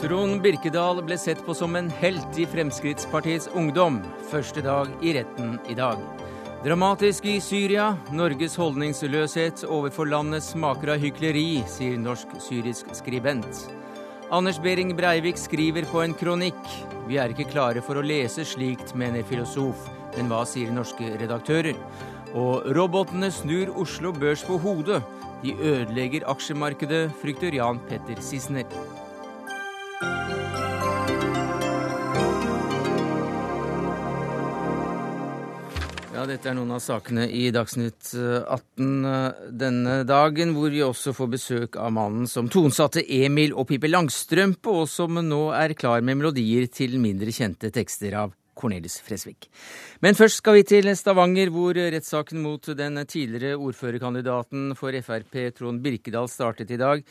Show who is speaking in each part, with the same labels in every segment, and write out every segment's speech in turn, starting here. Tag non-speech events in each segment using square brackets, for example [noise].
Speaker 1: Trond Birkedal ble sett på som en helt i Fremskrittspartiets ungdom. Første dag i retten i dag. Dramatisk i Syria. Norges holdningsløshet overfor landet smaker av hykleri, sier norsk-syrisk skribent. Anders Behring Breivik skriver på en kronikk. Vi er ikke klare for å lese slikt, mener filosof. Men hva sier norske redaktører? Og robotene snur Oslo Børs på hodet. De ødelegger aksjemarkedet, frykter Jan Petter Sissener. Ja, dette er noen av sakene i Dagsnytt 18 eh, denne dagen, hvor vi også får besøk av mannen som tonsatte Emil og Pippi Langstrømpe, og som nå er klar med melodier til mindre kjente tekster av Cornelis Fresvik. Men først skal vi til Stavanger, hvor rettssaken mot den tidligere ordførerkandidaten for Frp, Trond Birkedal, startet i dag.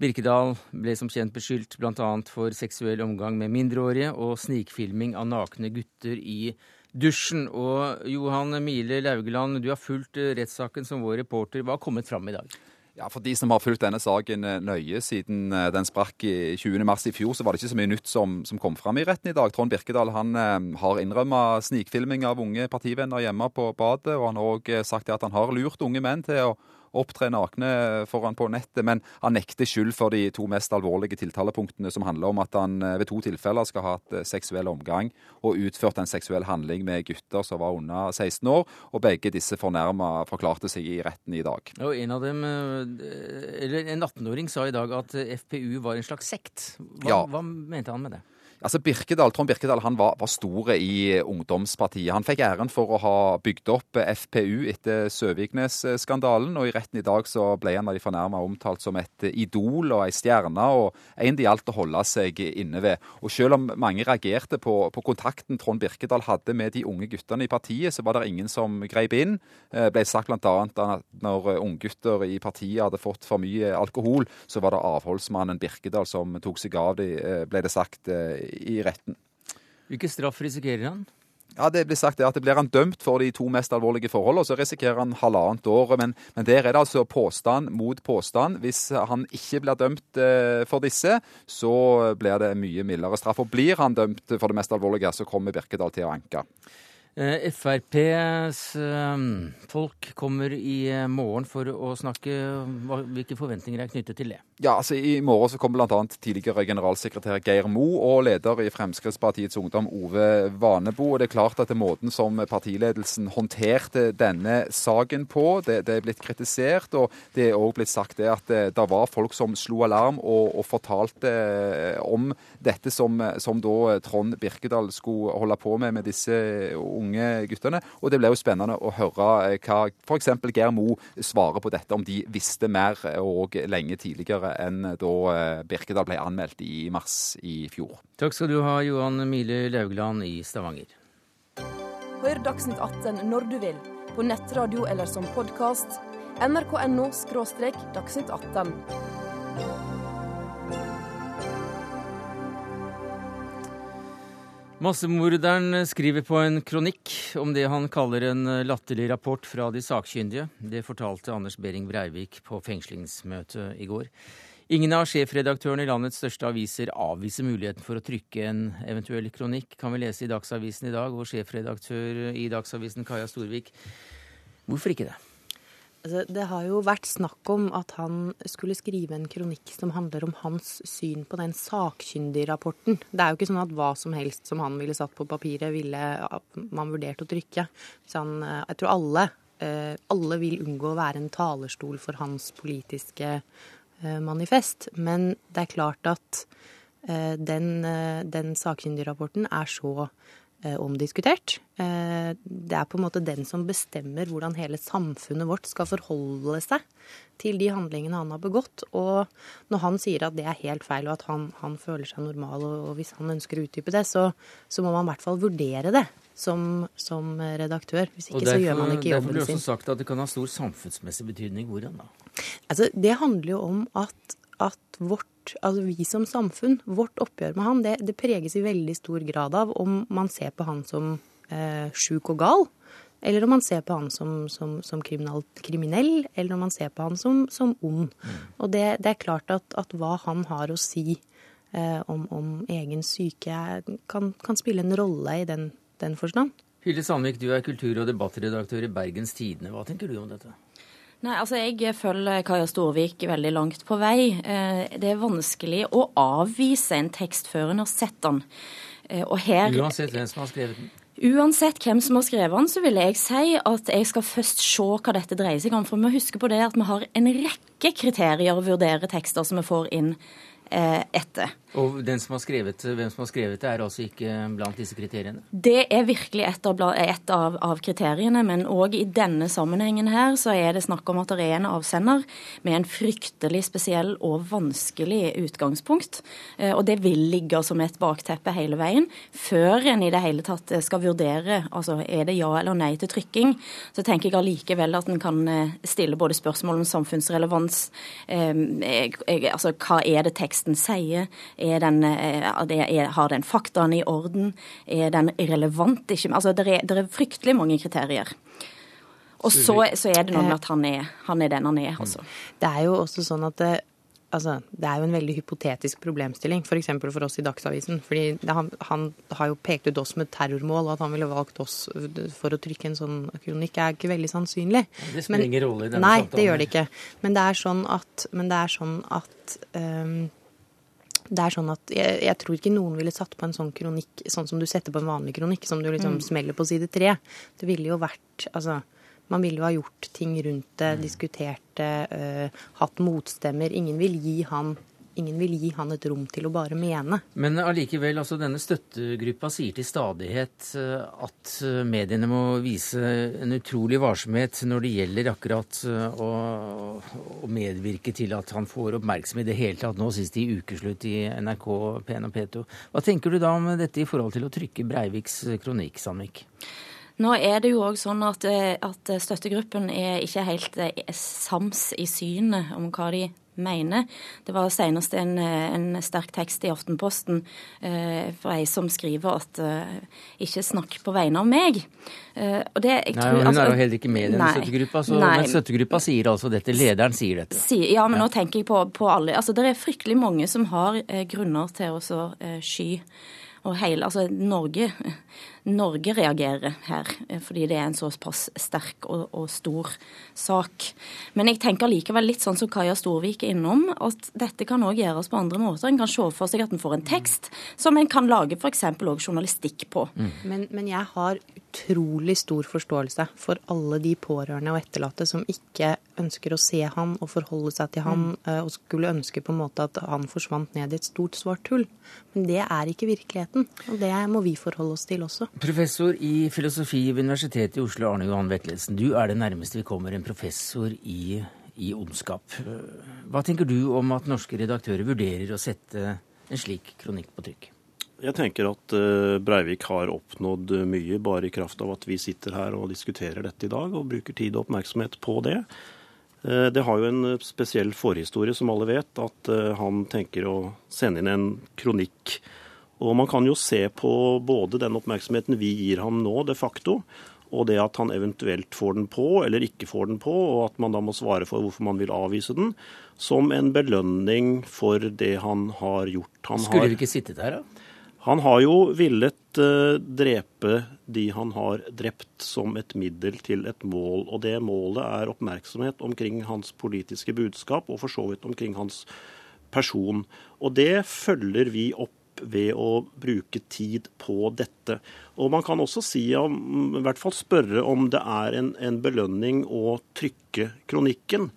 Speaker 1: Birkedal ble som kjent beskyldt bl.a. for seksuell omgang med mindreårige og snikfilming av nakne gutter i dusjen. Og Johan Mile Laugeland, du har fulgt rettssaken som vår reporter. Hva har kommet fram i dag?
Speaker 2: Ja, For de som har fulgt denne saken eh, nøye siden eh, den sprakk i 20. mars i fjor, så var det ikke så mye nytt som, som kom fram i retten i dag. Trond Birkedal han har innrømma snikfilming av unge partivenner hjemme på badet, og han har òg sagt at han har lurt unge menn til å opptre nakne foran på nettet, men han nekter skyld for de to mest alvorlige tiltalepunktene, som handler om at han eh, ved to tilfeller skal ha hatt eh, seksuell omgang og utført en seksuell handling med gutter som var under 16 år, og begge disse fornærma forklarte seg i retten i dag.
Speaker 1: Og En av dem, eh, eller en 18-åring sa i dag at FPU var en slags sekt. Hva, ja. hva mente han med det?
Speaker 2: Altså Birkedal, Trond Birkedal han var, var store i ungdomspartiet. Han fikk æren for å ha bygd opp FPU etter Søviknes-skandalen, og i retten i dag så ble han av de fornærma omtalt som et idol og ei stjerne, og en det gjaldt å holde seg inne ved. Og Selv om mange reagerte på, på, kontakten Trond Birkedal hadde med de unge guttene i partiet, så var det ingen som grep inn. Det eh, ble sagt bl.a. at når unggutter i partiet hadde fått for mye alkohol, så var det avholdsmannen Birkedal som tok seg av dem, eh, ble det sagt eh, i retten.
Speaker 1: Hvilken straff risikerer han?
Speaker 2: Ja, Det blir sagt at det blir han dømt for de to mest alvorlige forholdene, så risikerer han halvannet år. Men, men, der er det altså påstand mot påstand. Hvis han ikke blir dømt eh, for disse, så blir det mye mildere straff. Og blir han dømt for det mest alvorlige, så kommer Birkedal til å anke.
Speaker 1: Eh, FrPs eh, folk kommer i eh, morgen for å snakke. Hvilke forventninger er knyttet til det?
Speaker 2: Ja, altså I morgen så kommer bl.a. tidligere generalsekretær Geir Mo og leder i Fremskrittspartiets Ungdom Ove Vanebo. og Det er klart at det er måten som partiledelsen håndterte denne saken på, det, det er blitt kritisert. og Det er òg blitt sagt det at det, det, var folk som slo alarm og, og fortalte om dette som, som da Trond Birkedal skulle holde på med med disse unge guttene. Og det ble jo spennende å høre eh, hva f.eks. Geir Mo svarer på dette, om de visste mer eh, og lenge tidligere enn da eh, Birkedal ble anmeldt i mars i fjor.
Speaker 1: Takk skal du ha, Johan Mile Laugland i Stavanger.
Speaker 3: Hør Dagsnytt 18 når du vil, på nettradio eller som podkast. nrk.no – dagsnytt 18.
Speaker 1: Massemorderen skriver på en kronikk om det han kaller en latterlig rapport fra de sakkyndige. Det fortalte Anders Behring Breivik på fengslingsmøtet i går. Ingen av sjefredaktørene i landets største aviser avviser muligheten for å trykke en eventuell kronikk, kan vi lese i Dagsavisen i dag, og sjefredaktør i Dagsavisen Kaja Storvik. Hvorfor ikke det?
Speaker 4: Altså, det har jo vært snakk om at han skulle skrive en kronikk som handler om hans syn på den sakkyndigrapporten. Det er jo ikke sånn at hva som helst som han ville satt på papiret, ville man vurdert å trykke. Han, eh, jeg tror alle, eh, alle vil unngå å være en talerstol for hans politiske eh, manifest. Men det er klart at den, den sakkyndigrapporten er så omdiskutert. Eh, det er på en måte den som bestemmer hvordan hele samfunnet vårt skal forholde seg til de handlingene han har begått. Og når han sier at det er helt feil, og at han, han føler seg normal, og hvis han ønsker å utdype det, så, så må man i hvert fall vurdere det. Som, som redaktør. Hvis ikke derfor, så gjør man ikke jobben sin.
Speaker 1: Derfor blir det også sagt at det kan ha stor samfunnsmessig betydning. Hvordan da?
Speaker 4: Altså, det handler jo om at, at vårt altså vi som samfunn, vårt oppgjør med han, det, det, preges i veldig stor grad av om man ser på han som eh, sjuk og gal, Eller om man ser på han som, som, som kriminell, eller om man ser på han som, som ond. Mm. Og det, det, er klart at, at, hva han har å si eh, om, om, egen syke, kan, kan, spille en rolle i den, den forstand.
Speaker 1: Hilde Sandvik, du er kultur- og debattredaktør i Bergens Tidende. Hva tenker du om dette?
Speaker 5: Nei, altså Jeg følger Kaja Storvik veldig langt på vei. Eh, det er vanskelig å avvise en tekst før en har sett den.
Speaker 1: Og her, Uansett hvem som har skrevet den?
Speaker 5: Uansett hvem som har skrevet den, så vil jeg si at jeg skal først se hva dette dreier seg om. For vi må huske på det at vi har en rekke kriterier å vurdere tekster som vi får inn eh, etter.
Speaker 1: Og som skrevet, hvem som har skrevet det, er altså ikke blant disse kriteriene?
Speaker 5: Det er virkelig et av, et av, av kriteriene, men òg i denne sammenhengen her så er det snakk om at det er en avsender med en fryktelig spesiell og vanskelig utgangspunkt. Eh, og det vil ligge som et bakteppe hele veien. Før en i det hele tatt skal vurdere altså er det ja eller nei til trykking, så tenker jeg allikevel at en kan eh, stille både spørsmål om samfunnsrelevans, eh, altså hva er det teksten sier, den, eh, er, har den faktaene i orden? Er den relevant? Ikke, altså, det er, det er fryktelig mange kriterier. Og så, så, er det noe med at han er, han er den han er. Altså.
Speaker 4: Det er jo også sånn at det, altså, det er jo en veldig hypotetisk problemstilling, f.eks. For, for oss i Dagsavisen. fordi han, han, har jo pekt ut oss med terrormål, og at han ville valgt oss for å trykke en sånn kronikk, er ikke veldig sannsynlig.
Speaker 1: Det spiller ingen rolle i denne
Speaker 4: Nei, samtalen. det gjør det ikke. Men det er sånn at, det er sånn at um, det er sånn at jeg, jeg, tror ikke noen ville satt på en sånn kronikk sånn som du setter på en vanlig kronikk, som du liksom mm. smeller på side tre. Det ville jo vært Altså, man ville jo ha gjort ting rundt det, mm. diskutert det, uh, hatt motstemmer. Ingen vil gi han ingen vil gi han et rom til å bare mene.
Speaker 1: Men allikevel, altså denne støttegruppa sier til stadighet eh, at eh, mediene må vise en utrolig varsomhet når det gjelder akkurat eh, å, å medvirke til at han får oppmerksomhet i det hele tatt, nå sist i ukeslutt i NRK P1 og P2. Hva tenker du da om dette i forhold til å trykke Breiviks kronikk, Sandvik?
Speaker 5: Nå er det jo òg sånn at, at, støttegruppen er ikke helt sams i synet om hva de mener. Det var senest en, en sterk tekst i Aftenposten eh, fra ei som skriver at eh, ikke snakk på vegne av meg.
Speaker 1: Eh, det, nei, tror, Hun altså, er jo heller ikke med i denne støttegruppa, så, men støttegruppa sier altså dette. Lederen sier dette.
Speaker 5: Si, ja, men ja. nå tenker jeg på, på, alle. Altså, Det er fryktelig mange som har eh, grunner til å eh, sky. Og hele, altså Norge [laughs] Norge reagerer her, eh, fordi det er en såpass sterk og, og, stor sak. Men jeg tenker likevel litt sånn som Kaja Storvik er innom, at dette kan òg gjøres på andre måter. En kan se for seg at en får en tekst som en kan lage f.eks. òg journalistikk på. Mm.
Speaker 4: Men, men, jeg har utrolig stor forståelse for alle de pårørende og etterlatte som ikke ønsker å se han og forholde seg til han, mm. og skulle ønske på en måte at han forsvant ned i et stort, svart hull. Men det er ikke virkeligheten, og det må vi forholde oss til også.
Speaker 1: Professor i filosofi ved Universitetet i Oslo, Arne Johan Vetlesen. Du er det nærmeste vi kommer en professor i, i ondskap. Hva tenker du om at norske redaktører vurderer å sette en slik kronikk på trykk?
Speaker 6: Jeg tenker at eh, Breivik har oppnådd mye bare i kraft av at vi sitter her og diskuterer dette i dag og bruker tid og oppmerksomhet på det. Eh, det har jo en spesiell forhistorie, som alle vet, at eh, han tenker å sende inn en kronikk og man kan jo se på både den oppmerksomheten vi gir ham nå, de facto, og det at han eventuelt får den på eller ikke får den på, og at man da må svare for hvorfor man vil avvise den, som en belønning for det han har gjort. Han
Speaker 1: Skulle vi ikke sittet her, da?
Speaker 6: Han har jo villet uh, drepe de han har drept, som et middel til et mål. Og det målet er oppmerksomhet omkring hans politiske budskap, og for så vidt omkring hans person. Og det følger vi opp ved å bruke tid på dette. Og Man kan også si, i hvert fall spørre om det er en, en belønning å trykke kronikken.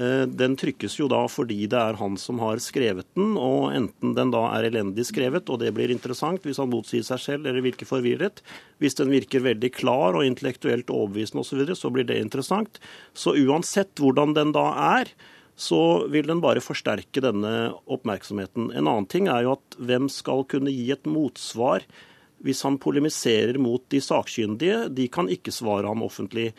Speaker 6: Eh, den trykkes jo da fordi det er han som har skrevet den, og enten den da er elendig skrevet, og det blir interessant hvis han motsier seg selv eller virker forvirret. Hvis den virker veldig klar og intellektuelt overbevisende osv., så, så blir det interessant. Så uansett hvordan den da er, så vil den bare forsterke denne oppmerksomheten. En annen ting er jo at hvem skal kunne gi et motsvar hvis han polemiserer mot de sakkyndige? De kan ikke svare ham offentlig.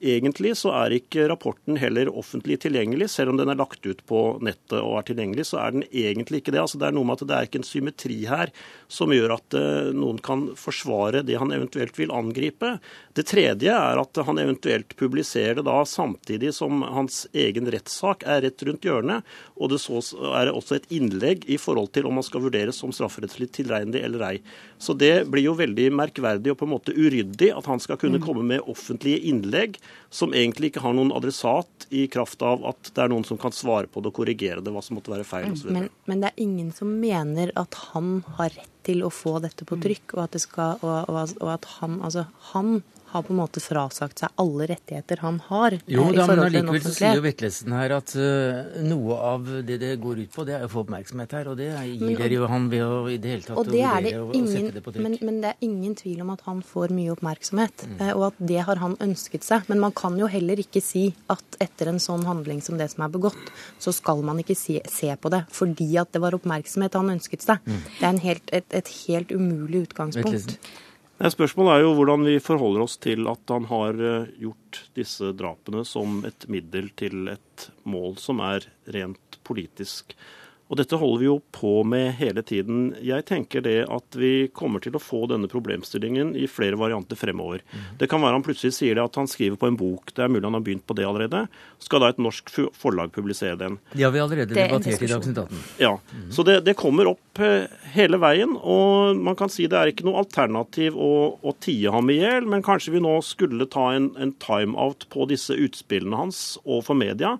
Speaker 6: Egentlig så er ikke rapporten heller offentlig tilgjengelig. Selv om den er lagt ut på nettet og er tilgjengelig, så er den egentlig ikke det. Altså det er noe med at det er ikke en symmetri her som gjør at uh, noen kan forsvare det han eventuelt vil angripe. Det tredje er at han eventuelt publiserer det da samtidig som hans egen rettssak er rett rundt hjørnet. Og det så er også et innlegg i forhold til om han skal vurderes som strafferettslig tilregnelig eller ei. Så det blir jo veldig merkverdig og på en måte uryddig at han skal kunne mm. komme med offentlige innlegg som egentlig ikke har noen adressat i kraft av at det er noen som kan svare på det og korrigere det, hva som måtte være feil osv.
Speaker 4: Men, men det er ingen som mener at han har rett til å få dette på trykk, og at, skal, og, og, og at han, altså, han har på en måte frasagt seg alle rettigheter han har.
Speaker 1: Jo eh, da, men allikevel så sier jo Vetlesen her at uh, noe av det det går ut på, det er å få oppmerksomhet her. Og det gir dere jo han ved å i det hele tatt
Speaker 4: og det er det ingen, sette det på trykk. Men, men, det er ingen tvil om at han får mye oppmerksomhet, mm. uh, og at det har han ønsket seg. Men man kan jo heller ikke si at etter en sånn handling som det som er begått, så skal man ikke se, se på det fordi at det var oppmerksomhet han ønsket seg. Mm. Det er helt, et, et, helt umulig utgangspunkt. Vetlesen.
Speaker 6: Spørsmålet er jo hvordan vi forholder oss til at han har eh, gjort disse drapene som et middel til et mål som er rent politisk. Og dette holder vi jo på med hele tiden. Jeg tenker det at vi kommer til å få denne problemstillingen i flere varianter fremover. Mm. Det kan være han plutselig sier det at han skriver på en bok. Det er mulig han har begynt på det allerede. Skal da et norsk forlag publisere den?
Speaker 1: Det har vi allerede debattert i Dagsnytt 18.
Speaker 6: Ja. Mm. Så det, det, kommer opp eh, hele veien. Og man kan si det er ikke noe alternativ å, å tie ham i hjel, men kanskje vi nå skulle ta en, en timeout på disse utspillene hans overfor media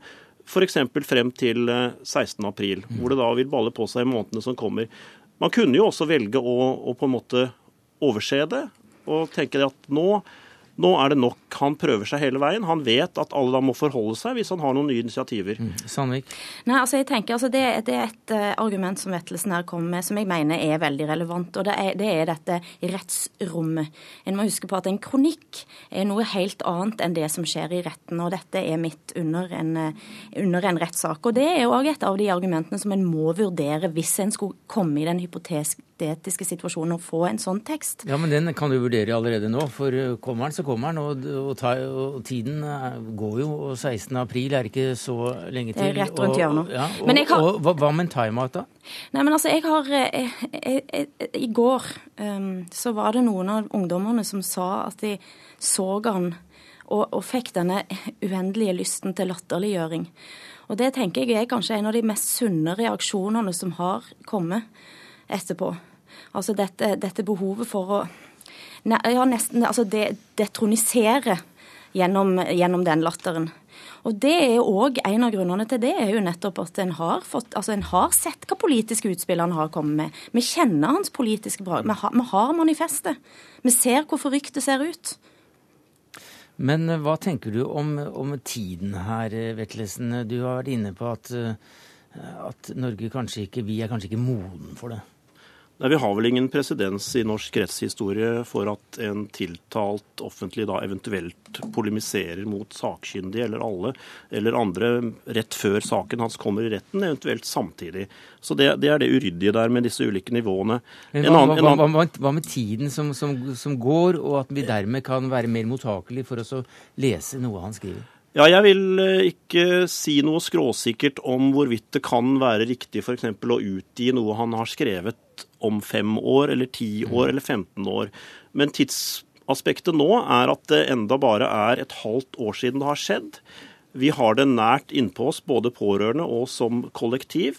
Speaker 6: f.eks. frem til 16.4, eh, hvor det da vil balle på seg i månedene som kommer. Man kunne jo også velge å, å på en måte overse det og tenke at nå nå er det nok. Han prøver seg hele veien. Han vet at alle da må forholde seg hvis han har noen nye initiativer. Mm.
Speaker 1: Sandvik?
Speaker 5: Nei, altså jeg tenker, altså det, det, er et uh, argument som Vettelsen her kommer med som jeg mener er veldig relevant. og det er, det er, dette rettsrommet. En må huske på at en kronikk er noe helt annet enn det som skjer i retten. og Dette er midt under en, under en rettssak. og Det er òg et av de argumentene som en må vurdere hvis en skulle komme i den hypotetiske situasjonen å få en sånn tekst.
Speaker 1: Ja, Men den kan du vurdere allerede nå. For uh, kommer den, så kommer den. Og, og, ta, og, tiden går jo, og 16. april er ikke så lenge til.
Speaker 5: Det er rett rundt hjørnet.
Speaker 1: Ja, og, har... og, hva, hva med en timeout, da?
Speaker 5: Nei, men altså, jeg har jeg, jeg, jeg, I går um, så var det noen av ungdommene som sa at de så han og, og fikk denne uendelige lysten til latterliggjøring. Og det tenker jeg er kanskje en av de mest sunne reaksjonene som har kommet etterpå. Altså dette, dette behovet for å ja, nesten altså det detronisere gjennom, gjennom den latteren. Og det er jo òg en av grunnene til det, er jo nettopp at en har, fått, altså en har sett hva politiske utspill han har kommet med. Vi kjenner hans politiske brag. Vi, vi, har manifestet. Vi ser hvor forrykt det ser ut.
Speaker 1: Men eh, hva tenker du om, om tiden her, Vetlesen? Du har vært inne på at, eh, at Norge kanskje ikke, vi er kanskje ikke moden for det.
Speaker 6: Nei, Vi har vel ingen presedens i norsk rettshistorie for at en tiltalt offentlig da eventuelt polemiserer mot sakkyndige eller alle eller andre rett før saken hans kommer i retten, eventuelt samtidig. Så Det, det er det uryddige der med disse ulike nivåene.
Speaker 1: Men hva, annen, hva, hva, hva med tiden som, som, som, går, og at vi dermed kan være mer mottakelige for å lese noe han skriver?
Speaker 6: Ja, jeg vil eh, ikke si noe skråsikkert om hvorvidt det kan være riktig f.eks. å utgi noe han har skrevet om fem år eller ti år eller 15 år. Men tidsaspektet nå er at det enda bare er et halvt år siden det har skjedd. Vi har det nært innpå oss, både pårørende og som kollektiv.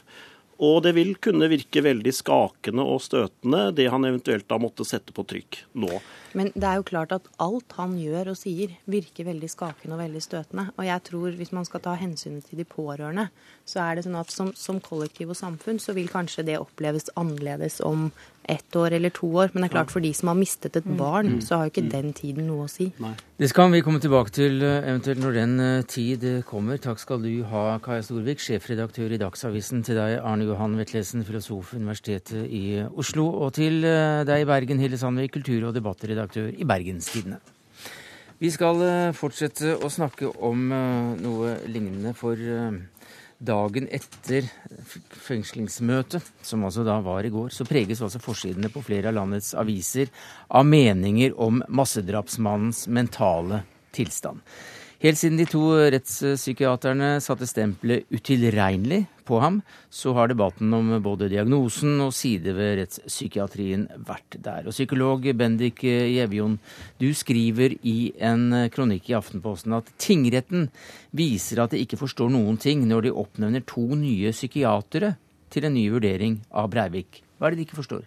Speaker 6: Og det vil kunne virke veldig skakende og støtende, det han eventuelt da måtte sette på trykk nå.
Speaker 4: Men det er jo klart at alt han gjør og sier, virker veldig skakende og veldig støtende. Og jeg tror hvis man skal ta hensynet til de pårørende, så er det sånn at som, som kollektiv og samfunn så vil kanskje det oppleves annerledes om ett år eller to år. Men det er klart for de som har mistet et mm. barn, mm. så har jo ikke mm. den tiden noe å si. Nei.
Speaker 1: Det skal vi komme tilbake til eh, eventuelt når den eh, tid kommer. Takk skal du ha, Kaja Storvik, sjefredaktør i Dagsavisen. Til deg, Arne Johan Vetlesen, filosof Universitetet i Oslo. Og til eh, deg i Bergen, Hilde Sandvik, kultur- og debattredaktør i Bergenstidene. Vi skal fortsette å snakke om noe lignende for dagen etter fengslingsmøtet, som altså da var i går, så preges altså forsidene på flere av landets aviser av meninger om massedrapsmannens mentale tilstand. Helt siden de to rettspsykiaterne satte stempelet 'utilregnelig' på ham, så har debatten om både diagnosen og sider ved rettspsykiatrien vært der. Og psykolog Bendik Gjevjon, du skriver i en kronikk i Aftenposten at tingretten viser at de ikke forstår noen ting når de oppnevner to nye psykiatere til en ny vurdering av Breivik. Hva er det de ikke forstår?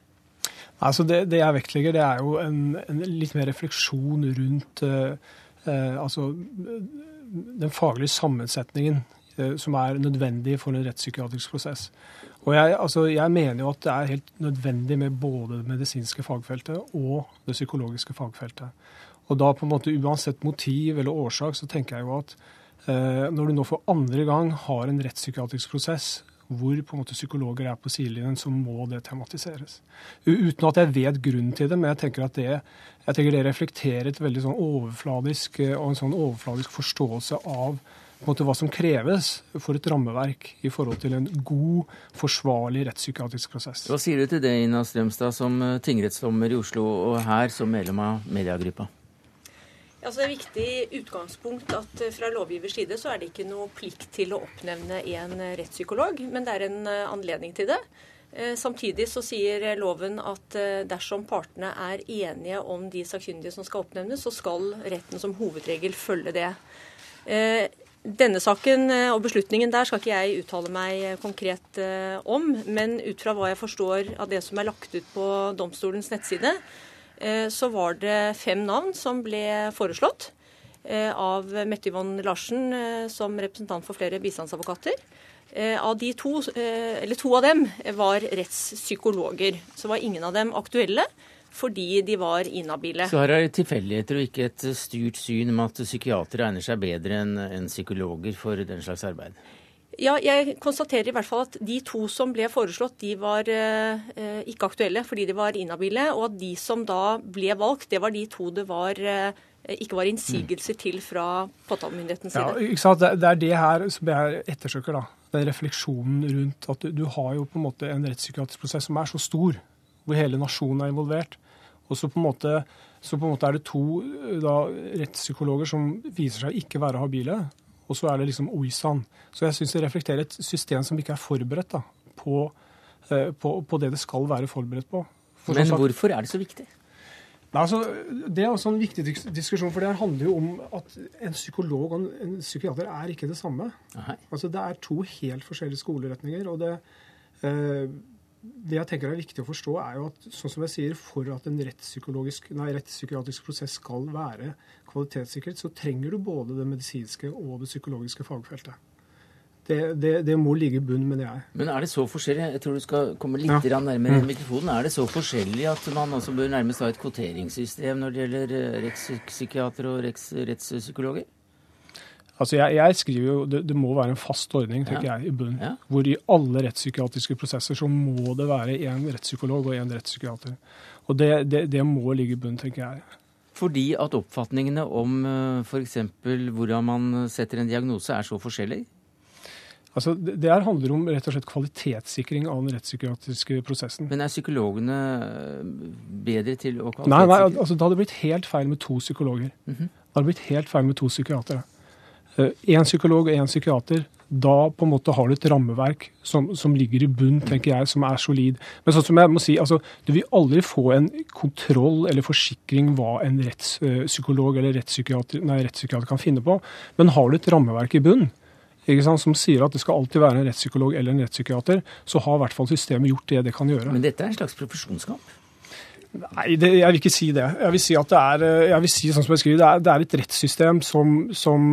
Speaker 7: Altså det, det jeg vektlegger, det er jo en, en litt mer refleksjon rundt uh, altså den faglige sammensetningen eh, som er nødvendig for en rettspsykiatrisk prosess. Og jeg, altså, jeg, mener jo at det er helt nødvendig med både det medisinske fagfeltet og det psykologiske fagfeltet. Og da på en måte uansett motiv eller årsak, så tenker jeg jo at eh, når du nå for andre gang har en rettspsykiatrisk prosess hvor på en måte psykologer er på sidelinjen, så må det tematiseres. Uten at jeg vet grunnen til det, men jeg tenker at det, jeg tenker det reflekterer et veldig sånn overfladisk eh, og en sånn overfladisk forståelse av måte hva som kreves for et rammeverk i forhold til en god, forsvarlig rettspsykiatrisk prosess.
Speaker 1: Hva sier du til det, Ina Strømstad, som eh, tingrettsdommer i Oslo og her som medlem av mediegruppa?
Speaker 8: Altså det er viktig utgangspunkt at eh, fra lovgivers side så er det ikke noe plikt til å oppnevne en eh, rettspsykolog, men det er en eh, anledning til det. Samtidig så sier loven at dersom partene er enige om de sakkyndige som skal oppnevnes, så skal retten som hovedregel følge det. Denne saken og beslutningen der skal ikke jeg uttale meg konkret om, men ut fra hva jeg forstår av det som er lagt ut på domstolens nettside, så var det fem navn som ble foreslått eh, av Mette Yvonne Larsen eh, som representant for flere bistandsadvokater. Av de to, eller to av dem var rettspsykologer. Så var ingen av dem aktuelle fordi de var inhabile.
Speaker 1: Så her er det tilfeldigheter og ikke et styrt syn om at psykiatere egner seg bedre enn psykologer for den slags arbeid?
Speaker 8: Ja, jeg konstaterer i hvert fall at de to som ble foreslått, de var eh, ikke aktuelle fordi de var inhabile. Og at de som da ble valgt, det var de to det var, eh, ikke var innsigelser til fra påtalemyndighetens side.
Speaker 7: Ja, ikke sant? Det er det her som jeg ettersøker. da. Den refleksjonen rundt at du, har jo på en måte en rettspsykiatrisk prosess som er så stor, hvor hele nasjonen er involvert. Og så på en måte, så på en måte er det to da, rettspsykologer som viser seg ikke være habile og så er det liksom OISAN. Så jeg syns det reflekterer et system som ikke er forberedt da, på, eh, på, på, det det skal være forberedt på.
Speaker 1: For Men hvorfor er det så viktig?
Speaker 7: Nei, altså, det er også en viktig diskusjon, for det handler jo om at en psykolog og en psykiater er ikke det samme. Altså, det er to helt forskjellige skoleretninger. og det, eh, det jeg tenker er viktig å forstå, er jo at sånn som jeg sier, for at en nei, rettspsykiatrisk prosess skal være kvalitetssikret, så trenger du både det medisinske og det psykologiske fagfeltet. Det, det, det må ligge i bunn, mener jeg.
Speaker 1: Men er det så forskjellig? Jeg tror du skal komme litt ja. nærmere mm. mikrofonen. Er det så forskjellig at man også bør nærmest ha et kvoteringssystem når det gjelder eh, rettspsykiatere og rettspsykologer?
Speaker 7: Altså jeg, jeg, skriver jo det, det, må være en fast ordning tenker ja. jeg, i bunnen. Ja. Hvor i alle rettspsykiatriske prosesser så må det være én rettspsykolog og én rettspsykiater. Og det, det, det, må ligge i bunnen, tenker jeg.
Speaker 1: Fordi at oppfatningene om eh, f.eks. hvordan man setter en diagnose er så forskjellig?
Speaker 7: Altså, det her handler om rett og slett kvalitetssikring av den rettspsykiatriske prosessen.
Speaker 1: Men er psykologene eh, bedre til å
Speaker 7: kvalitetssikre? Nei, nei altså, det hadde blitt helt feil med to psykologer. Mm -hmm. Det hadde blitt helt feil med to psykiatere. Én eh, psykolog og én psykiater. Da på en måte har du et rammeverk som, som, ligger i bunn, tenker jeg, som er solid. Men sånn som jeg må si, altså, du vil aldri få en kontroll eller forsikring hva en rettspsykolog eller rettspsykiater, nei, rettspsykiater kan finne på. Men har du et rammeverk i bunn, som sier at det skal alltid være en rettspsykolog eller en rettspsykiater, så har i hvert fall systemet gjort det det kan gjøre.
Speaker 1: Men dette er en slags profesjonskamp?
Speaker 7: Nei, det, jeg vil ikke si det. Jeg vil si at det er, eh, jeg vil si, sånn som jeg skriver, det er, det er et rettssystem som, som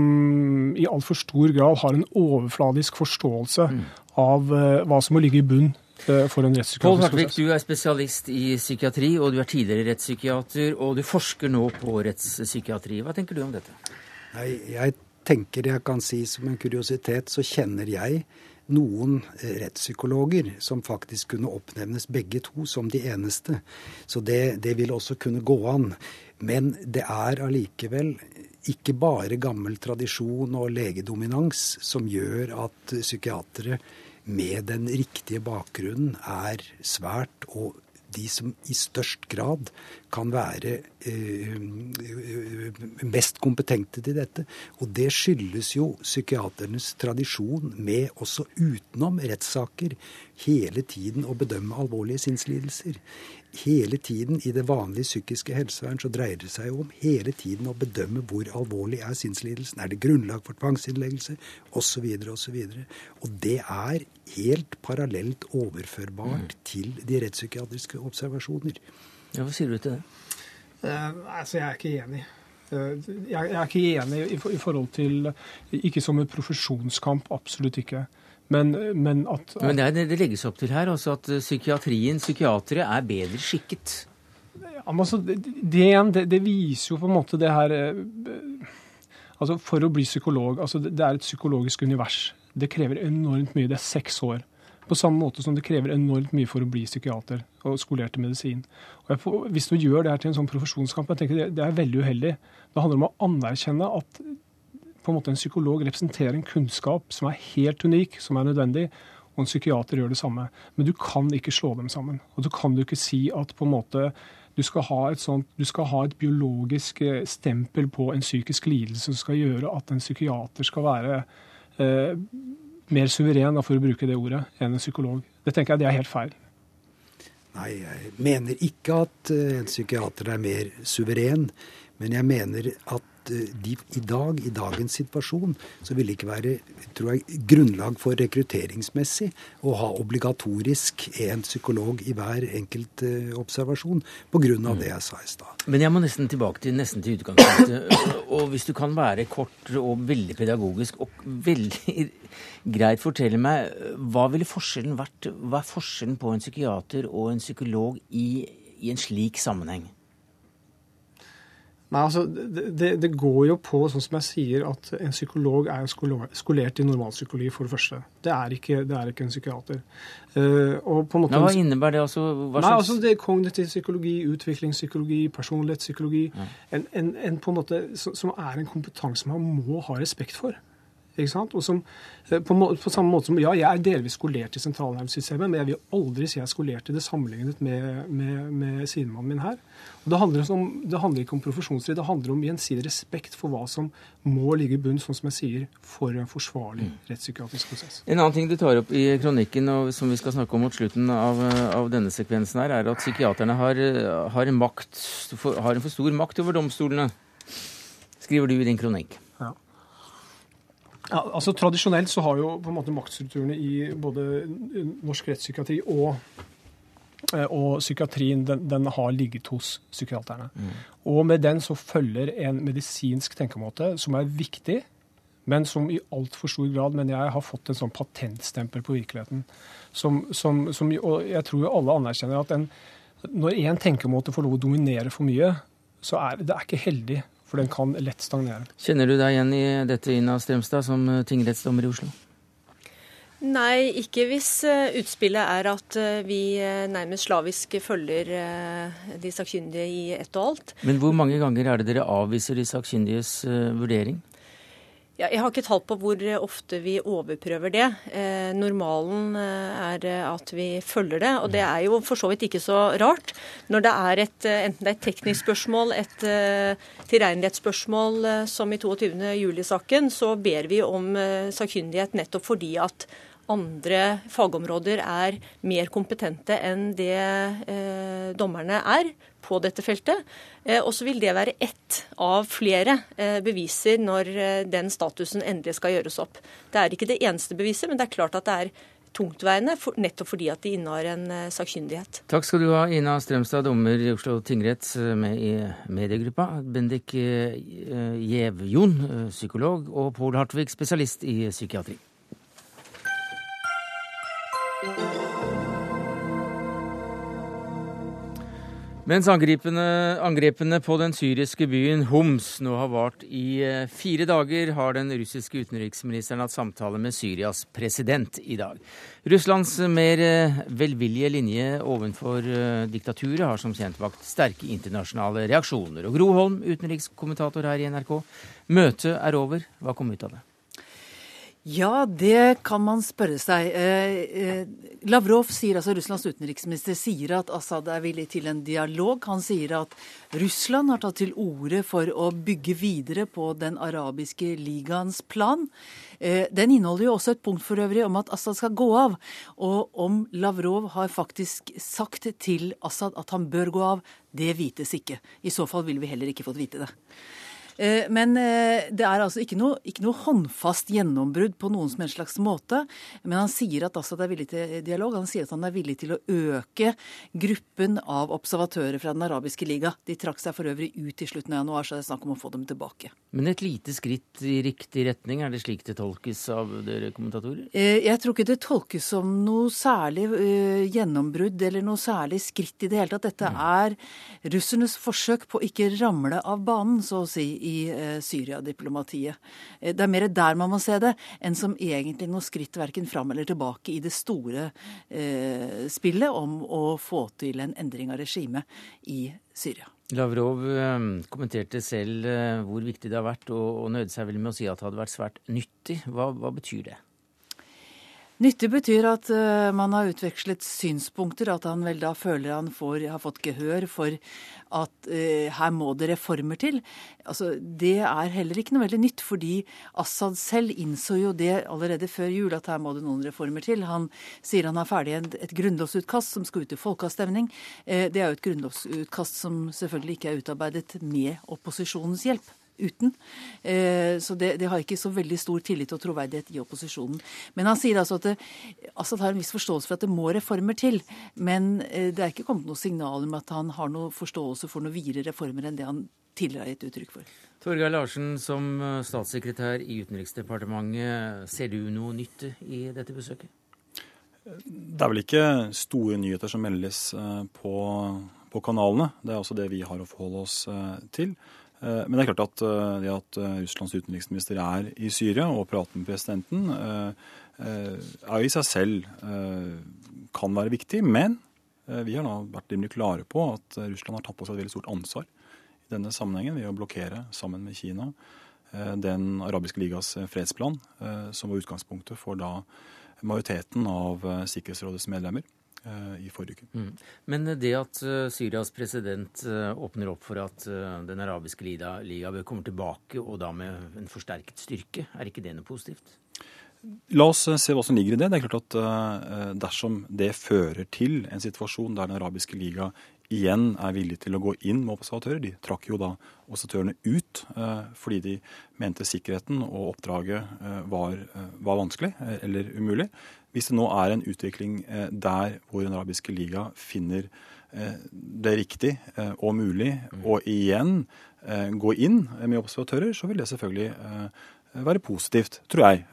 Speaker 7: i altfor stor grad har en overfladisk forståelse mm. av uh, hva som må ligge i bunn uh, for en rettspsykiatrisk
Speaker 1: Pål Hartvig, du er spesialist i psykiatri, og du er tidligere rettspsykiater, og du forsker nå på rettspsykiatri. Hva tenker du om dette?
Speaker 9: Nei, jeg tenker jeg kan si som en kuriositet, så kjenner jeg noen eh, rettspsykologer som faktisk kunne oppnevnes begge to som de eneste. Så det, det vil også kunne gå an. Men det er allikevel ikke bare gammel tradisjon og legedominans som gjør at psykiatere med den riktige bakgrunnen er svært, og de som i størst grad kan være eh, mest kompetente til dette. Og det skyldes jo psykiaternes tradisjon med også utenom rettssaker hele tiden å bedømme alvorlige sinnslidelser hele tiden i det vanlige psykiske helsevern så dreier det seg om hele tiden å bedømme hvor alvorlig er sinnslidelsen. Er det grunnlag for tvangsinnleggelse? Osv. osv. Og og det er helt parallelt overførbart mm. til de rettspsykiatriske observasjoner.
Speaker 1: Ja, Hva sier du til det?
Speaker 7: Uh, altså, Jeg er ikke enig. Uh, jeg, jeg er ikke enig i, i forhold til Ikke som en profesjonskamp, absolutt ikke. Men, men at,
Speaker 1: at Men det, det, legges opp til her altså at psykiatrien, psykiatere, er bedre skikket?
Speaker 7: Ja, men altså, det, det, det, viser jo på en måte det her eh, Altså, For å bli psykolog altså Det er et psykologisk univers. Det krever enormt mye. Det er seks år. På samme måte som det krever enormt mye for å bli psykiater og skolert i medisin. Og jeg, hvis du gjør det her til en sånn profesjonskamp, jeg tenker det, det er veldig uheldig. Det handler om å anerkjenne at på en måte en psykolog representerer en kunnskap som er helt unik, som er nødvendig, og en psykiater gjør det samme. Men du kan ikke slå dem sammen. Og du kan du ikke si at på en måte du skal sånt, du skal ha et biologisk eh, stempel på en psykisk lidelse som skal gjøre at en psykiater skal være eh, mer suveren, for å bruke det ordet, enn en psykolog. Det tenker jeg det er helt feil.
Speaker 9: Nei, jeg mener ikke at eh, en psykiater er mer suveren. Men jeg mener at de, i dag, i dagens situasjon, så vil det ikke være tror jeg, grunnlag for rekrutteringsmessig å ha obligatorisk en psykolog i hver enkelt uh, observasjon, pga. Det jeg sa i stad.
Speaker 1: Men jeg må nesten tilbake til, nesten til utgangspunktet. Og hvis du kan være kort og veldig pedagogisk og veldig [laughs] greit fortelle meg, hva ville forskjellen vært? Hva er forskjellen på en psykiater og en psykolog i, i en slik sammenheng?
Speaker 7: Nei, altså, det, det, går jo på, sånn som jeg sier, at en psykolog er skolert i normalpsykologi, for det første. Det er ikke, det er ikke en psykiater.
Speaker 1: Uh, måte, ja, hva innebærer det? Altså,
Speaker 7: hva nei, altså, det er Kognitiv psykologi, utviklingspsykologi, personlighetspsykologi. Ja. En, en, en, på en måte, som er en kompetanse man må ha respekt for. Ikke sant? Og som, eh, på, på, samme måte som, Ja, jeg er delvis skolert i sentralnervesystemet, men jeg vil aldri si jeg er skolert i det sammenlignet med, med, med sidemannen min her. Og det handler, om, det handler ikke om profesjonsstrid, det handler om gjensidig respekt for hva som må ligge i bunn, sånn som jeg sier, for en forsvarlig mm. rettspsykiatrisk prosess.
Speaker 1: En annen ting du tar opp i kronikken, og som vi skal snakke om mot slutten av, av denne sekvensen her, er at psykiaterne har, har, makt, for, har en for stor makt over domstolene, skriver du i din kronikk.
Speaker 7: Ja, altså Tradisjonelt så har jo på en måte maktstrukturene i både norsk rettspsykiatri og, eh, og psykiatrien den, den, har ligget hos psykiaterne. Mm. Og med den så følger en medisinsk tenkemåte som er viktig, men som i altfor stor grad mener jeg har fått en sånn patentstempel på virkeligheten. Som, som, som, og jeg tror jo alle anerkjenner at en, når én tenkemåte får lov å dominere for mye, så er det er ikke heldig for den kan lett stagnere.
Speaker 1: Kjenner du deg igjen i dette, Ina Strømstad, som eh, tingrettsdommer i Oslo?
Speaker 8: Nei, ikke hvis eh, utspillet er at eh, vi nærmest slavisk følger de sakkyndige i ett og alt.
Speaker 1: Men hvor mange ganger er det dere avviser de sakkyndiges vurdering?
Speaker 8: Ja, jeg har ikke tall på hvor ofte vi overprøver det. Eh, normalen eh, er at vi følger det, og det er jo for så vidt ikke så rart. Når det er et, eh, enten det er et teknisk spørsmål, et eh, tilregnelighetsspørsmål, som i 22. juli-saken, så ber vi om eh, sakkyndighet nettopp fordi at andre fagområder er mer kompetente enn det eh, dommerne er på dette feltet. Eh, og så vil det være ett av flere eh, beviser når eh, den statusen endelig skal gjøres opp. Det er ikke det eneste beviset, men det er klart at det er tungtveiende, nettopp fordi at de innehar en sakkyndighet.
Speaker 1: Takk skal du ha, Ina Strømstad, dommer i Oslo tingrett med i mediegruppa. Bendik Gjevjon, psykolog, og Pål Hartvig, spesialist i psykiatri. Mens angrepene på den syriske byen Homs nå har vart i eh, fire dager, har den russiske utenriksministeren hatt samtale med Syrias president i dag. Russlands mer eh, velvillige linje overfor eh, diktaturet har som kjent vakt sterke internasjonale reaksjoner. Og Gro Holm, utenrikskommentator her i NRK, møtet er over. Hva kom ut av det?
Speaker 10: Ja, det kan man spørre seg. Eh, eh, Lavrov, sier altså Russlands utenriksminister, sier at Assad er villig til en dialog. Han sier at Russland har tatt til orde for å bygge videre på den arabiske ligaens plan. Eh, den inneholder jo også et punkt for øvrig om at Assad skal gå av. Og om Lavrov har faktisk sagt til Assad at han bør gå av, det vites ikke. I så fall ville vi heller ikke fått vite det. Eh, men eh, det er altså ikke noe, ikke noe, håndfast gjennombrudd på noen som helst slags måte. Men han sier at Assad er villig til dialog. Han sier at han er villig til å øke gruppen av observatører fra Den arabiske liga. De trakk seg for øvrig ut i slutten av januar, så det er snakk om å få dem tilbake.
Speaker 1: Men et lite skritt i riktig retning, er det slik det tolkes av dere kommentatorer?
Speaker 10: Eh, jeg tror ikke det tolkes som noe særlig gjennombrudd eller noe særlig skritt i det hele tatt. Dette mm. er russernes forsøk på å ikke ramle av banen, så å si, i eh, Syria-diplomatiet. Eh, det er mer der man må se det, enn som egentlig noe skritt verken fram eller tilbake i det store eh, spillet om å få til en endring av regimet i Syria.
Speaker 1: Lavrov eh, kommenterte selv hvor viktig det har vært, og, og nøyde seg vel med å si at det hadde vært svært nyttig. Hva, hva betyr det?
Speaker 10: Nyttig betyr at uh, man har utvekslet synspunkter, at han vel da føler han får, har fått gehør for at uh, her må det reformer til. Altså, det er heller ikke noe veldig nytt, fordi Assad selv innså jo det allerede før jul, at her må det noen reformer til. Han sier han har ferdig et, et grunnlovsutkast som skal ut til folkeavstemning. Uh, det er jo et grunnlovsutkast som selvfølgelig ikke er utarbeidet med opposisjonens hjelp uten. Eh, så det, det, har ikke så veldig stor tillit og troverdighet i opposisjonen. Men han sier altså at det, Assad har en viss forståelse for at det må reformer til. Men eh, det er ikke kommet noe signal om at han har noe forståelse for noen videre reformer enn det han tidligere har gitt uttrykk for.
Speaker 1: Torgeir Larsen, som eh, statssekretær i Utenriksdepartementet, ser du noe nytt i dette besøket?
Speaker 11: Det er vel ikke store nyheter som meldes på, på kanalene. Det er også det vi har å forholde oss til. Eh, men det er klart at eh, det at eh, Russlands utenriksminister er i Syria og prater med presidenten, er i seg selv kan være viktig. Men vi har da vært rimelig klare på at Russland har tatt på seg et veldig stort ansvar i denne sammenhengen ved å blokkere, sammen med Kina, den arabiske ligas fredsplan, som var utgangspunktet for da majoriteten av Sikkerhetsrådets medlemmer. Eh, i forrige uke. Mm.
Speaker 1: Men det at eh, Syrias president eh, åpner opp for at Den arabiske liga, liga bør komme tilbake, og da med en forsterket styrke, er ikke det noe positivt?
Speaker 11: La oss se hva som ligger i det. Det er klart at Dersom det fører til en situasjon der Den arabiske liga igjen er villige til å gå inn med observatører. De trakk jo da observatørene ut fordi de mente sikkerheten og oppdraget var, var vanskelig eller umulig. Hvis det nå er en utvikling eh, der hvor Den arabiske liga finner eh, det riktig eh, og mulig å igjen gå inn med observatører, så vil det selvfølgelig være positivt, tror jeg.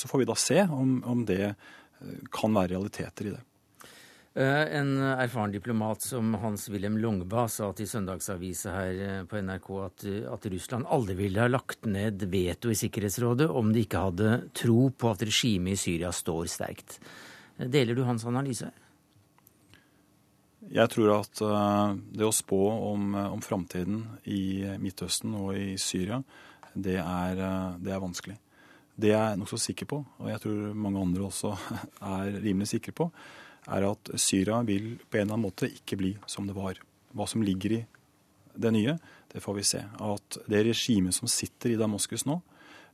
Speaker 11: Så får vi da se om, om det kan være realiteter i det.
Speaker 1: Eh, en erfaren diplomat som Hans-Wilhelm Longba sa til Søndagsavisa her eh, på NRK at, at, Russland aldri ville ha lagt ned veto i Sikkerhetsrådet om de ikke hadde tro på at regimet i Syria står sterkt. Deler du hans analyse?
Speaker 11: Jeg tror at eh, det å spå om, om framtiden i Midtøsten og i Syria, det er, det er vanskelig. Det er jeg nokså sikker på, og jeg tror mange andre også [laughs] er rimelig sikre på er at Syria vil på en eller annen måte ikke bli som det var. Hva som ligger i det nye, det får vi se. At det regimet som sitter i Damaskus nå,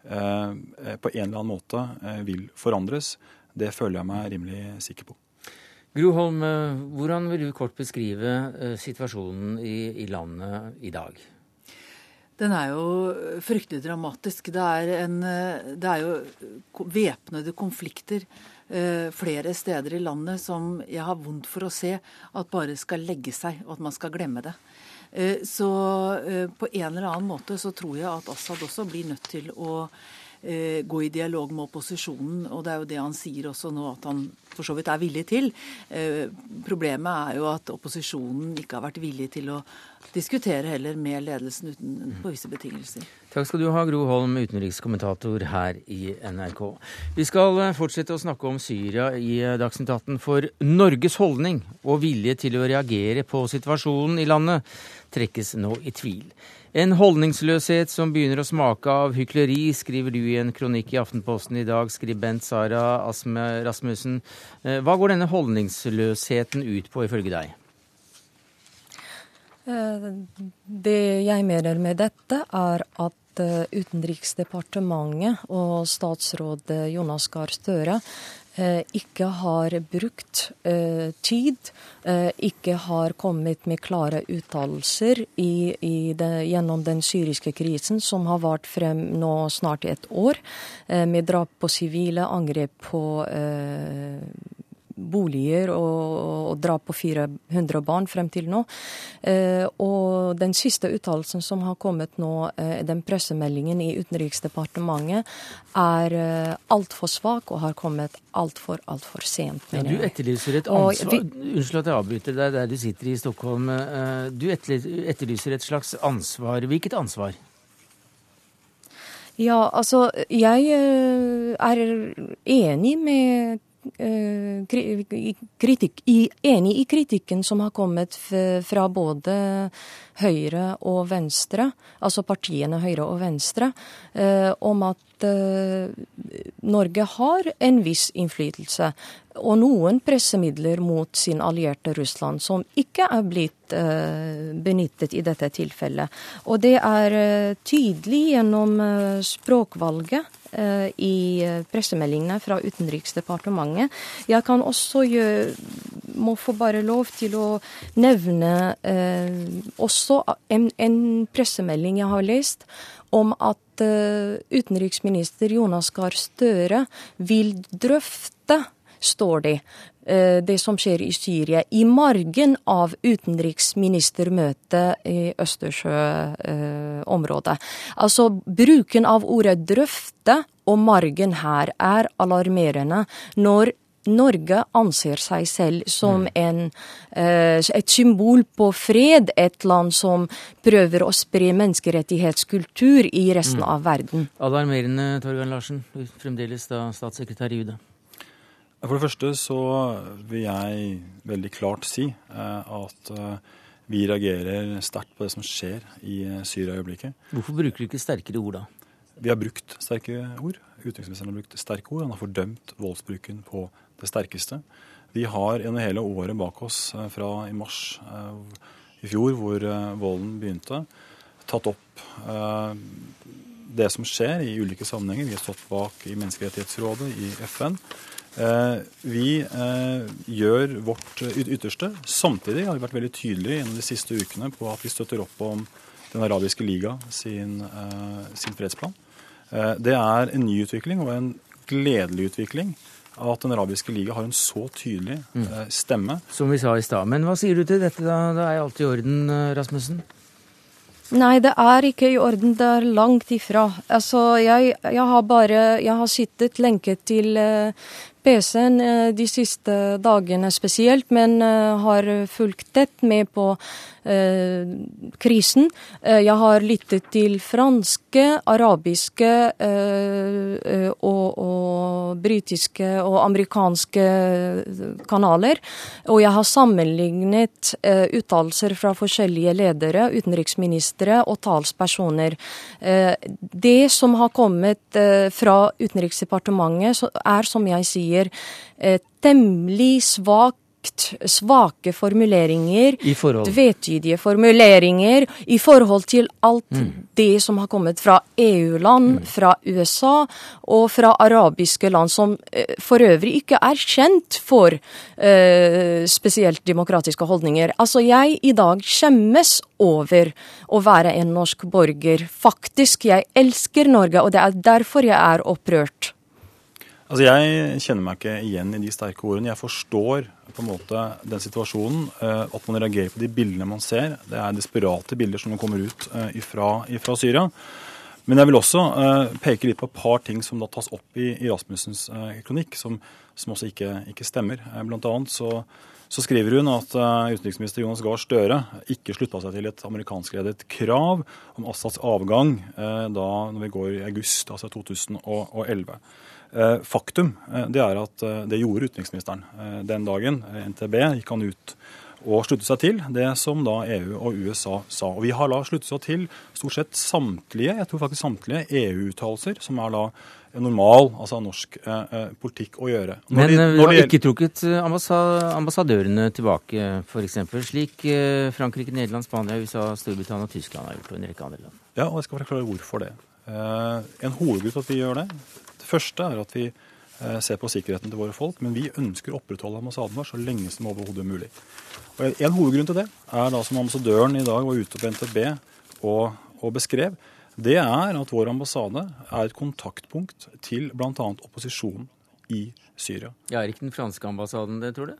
Speaker 11: eh, på en eller annen måte eh, vil forandres, det føler jeg meg rimelig sikker på.
Speaker 1: Gro Holm, eh, hvordan vil du kort beskrive situasjonen i, i landet i dag?
Speaker 10: Den er jo fryktelig dramatisk. Det er, en, det er jo væpnede konflikter Eh, flere steder i landet som jeg har vondt for å se at bare skal legge seg, og at man skal glemme det. Eh, så eh, på en eller annen måte så tror jeg at Assad også blir nødt til å gå i dialog med opposisjonen. Og det er jo det han sier også nå, at han for så vidt er villig til. Eh, problemet er jo at opposisjonen ikke har vært villig til å diskutere heller med ledelsen uten på visse betingelser.
Speaker 1: Takk skal du ha, Gro Holm, utenrikskommentator her i NRK. Vi skal eh, fortsette å snakke om Syria i eh, Dagsnytt 18, for Norges holdning og vilje til å reagere på situasjonen i landet trekkes nå i tvil. En holdningsløshet som begynner å smake av hykleri, skriver du i en kronikk i Aftenposten i dag, skribent Sara Asme Rasmussen. Eh, hva går denne holdningsløsheten ut på, ifølge deg?
Speaker 12: Det jeg mener med dette, er at eh, Utenriksdepartementet og statsråd Jonas Gahr Støre eh, ikke har brukt eh, tid, ikke har kommet med klare uttalelser gjennom den syriske krisen, som har vart frem nå snart i et år, med drap på sivile, angrep på boliger og, og drap på 400 barn frem til nå. Eh, og den siste uttalelsen som har kommet nå, eh, den pressemeldingen i Utenriksdepartementet, er eh, altfor svak og har kommet altfor, altfor sent.
Speaker 1: Ja, du etterlyser et ansvar Unnskyld at jeg avbryter deg der du sitter i Stockholm. Eh, du etterlyser et slags ansvar. Hvilket ansvar?
Speaker 12: Ja, altså jeg er enig med kritikk, enig i kritikken som har kommet fra både Høyre og Venstre, altså partiene Høyre og Venstre, eh, om at eh, Norge har en viss innflytelse og noen pressemidler mot sin allierte Russland, som ikke er blitt benyttet i dette tilfellet. Og det er tydelig gjennom språkvalget i pressemeldingene fra Utenriksdepartementet. Jeg kan også gjøre, må få bare lov til å nevne også en, en pressemelding jeg har lest om at utenriksminister Jonas Gahr Støre vil drøfte står det, eh, det som skjer i Syria, i margen av utenriksministermøtet i Østersjøområdet. Altså bruken av ordet 'drøfte' og 'margen' her er alarmerende når Norge anser seg selv som mm. en, eh, et symbol på fred, et land som prøver å spre menneskerettighetskultur i resten mm. av verden.
Speaker 1: Alarmerende, Torgeir Larsen, fremdeles da statssekretær i UD.
Speaker 11: For det første så vil jeg veldig klart si eh, at eh, vi reagerer sterkt på det som skjer i eh, Syria i øyeblikket.
Speaker 1: Hvorfor bruker du ikke sterkere ord da?
Speaker 11: Vi har brukt sterke ord. Utenriksministeren har brukt sterke ord. Han har fordømt voldsbruken på det sterkeste. Vi har gjennom hele året bak oss, fra i mars i fjor, hvor volden begynte, tatt opp det som skjer i ulike sammenhenger. Vi har stått bak i Menneskerettighetsrådet, i FN. Eh, vi eh, gjør vårt ytterste. Samtidig har vi vært veldig tydelige gjennom de siste ukene på at vi støtter opp om Den arabiske liga sin, eh, sin fredsplan. Det er en ny utvikling og en gledelig utvikling at Den arabiske liga har en så tydelig mm. stemme.
Speaker 1: Som vi sa i stad. Men hva sier du til dette, da? Det er alt i orden, Rasmussen?
Speaker 12: Nei, det er ikke i orden. Det er langt ifra. Altså, jeg, jeg har bare Jeg har sittet lenket til PC-en eh, de siste dagene spesielt, men eh, har fulgt tett med på eh, krisen. Jeg har lyttet til franske, arabiske og, og britiske og amerikanske kanaler. Og jeg har sammenlignet uttalelser fra forskjellige ledere, utenriksministre og talspersoner. Det som har kommet fra Utenriksdepartementet, er som jeg sier sier eh, temmelig svak svake formuleringer, dvetydige formuleringer i forhold til alt mm. det som har kommet fra EU-land, mm. fra USA og fra arabiske land, som eh, for øvrig ikke er kjent for uh, spesielt demokratiske holdninger. Altså, jeg i dag skjemmes over å være en norsk borger. Faktisk, jeg elsker Norge, og det er derfor jeg er opprørt.
Speaker 11: Altså Jeg kjenner meg ikke igjen i de sterke ordene. Jeg forstår på en måte den situasjonen. Eh, at man reagerer på de bildene man ser. Det er desperate bilder som kommer ut eh, ifra, ifra Syria. Men jeg vil også uh, peke litt på et par ting som da tas opp i, i Rasmussens kronikk, som, som også ikke, ikke stemmer. Blant annet så, så skriver hun at utenriksminister Jonas Gahr Støre ikke slutta seg til et amerikanskledet krav om Assads avgang da når vi går i august, altså 2011. Faktum det er at det gjorde utenriksministeren den dagen. NTB gikk han ut og slutte seg til det som da EU og USA sa. Og Vi har da sluttet seg til stort sett samtlige jeg tror faktisk samtlige EU-uttalelser, som er da normal altså norsk eh, eh politikk å gjøre.
Speaker 1: Når Men de, eh, vi har ikke trukket eh, ambassadørene tilbake, f.eks., slik Frankrike, Nederland, Spania, USA, Storbritannia og Tyskland har gjort, og en rekke andre land?
Speaker 11: Ja, og jeg skal forklare hvorfor det. Eh, en hovedgrunn til at vi gjør det, det første er at vi eh, ser på sikkerheten til våre folk, men vi ønsker å opprettholde ambassaden vår så lenge som overhodet mulig. Og En hovedgrunn til det er da som ambassadøren i dag var ute på NTB og, og beskrev, det er at vår ambassade er et kontaktpunkt til bl.a. opposisjonen i Syria.
Speaker 1: Ja, Er ikke den franske ambassaden det, tror du?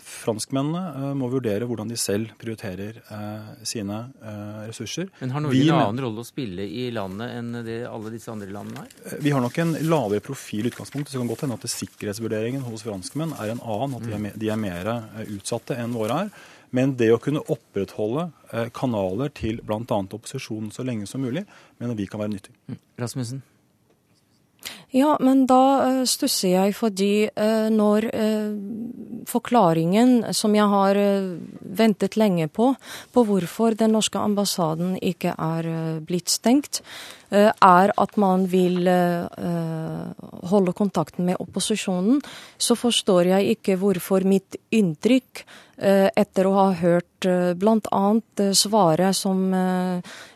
Speaker 11: Franskmennene eh, må vurdere hvordan de selv prioriterer eh, sine eh, ressurser.
Speaker 1: Men Har Norge vi, en annen rolle å spille i landet enn det alle disse andre landene har?
Speaker 11: Vi har nok en lavere profil i utgangspunktet. Så det kan godt hende at sikkerhetsvurderingen hos franskmenn er en annen, at de er, de er mer utsatte enn våre er. Men det å kunne opprettholde kanaler til bl.a. opposisjonen så lenge som mulig, mener vi kan være nyttig. Mm.
Speaker 1: Rasmussen?
Speaker 12: Ja, men da uh, stusser jeg fordi uh, når uh, forklaringen som jeg har ventet lenge på, på hvorfor den norske ambassaden ikke er blitt stengt, er at man vil holde kontakten med opposisjonen, så forstår jeg ikke hvorfor mitt inntrykk etter å ha hørt bl.a. svaret som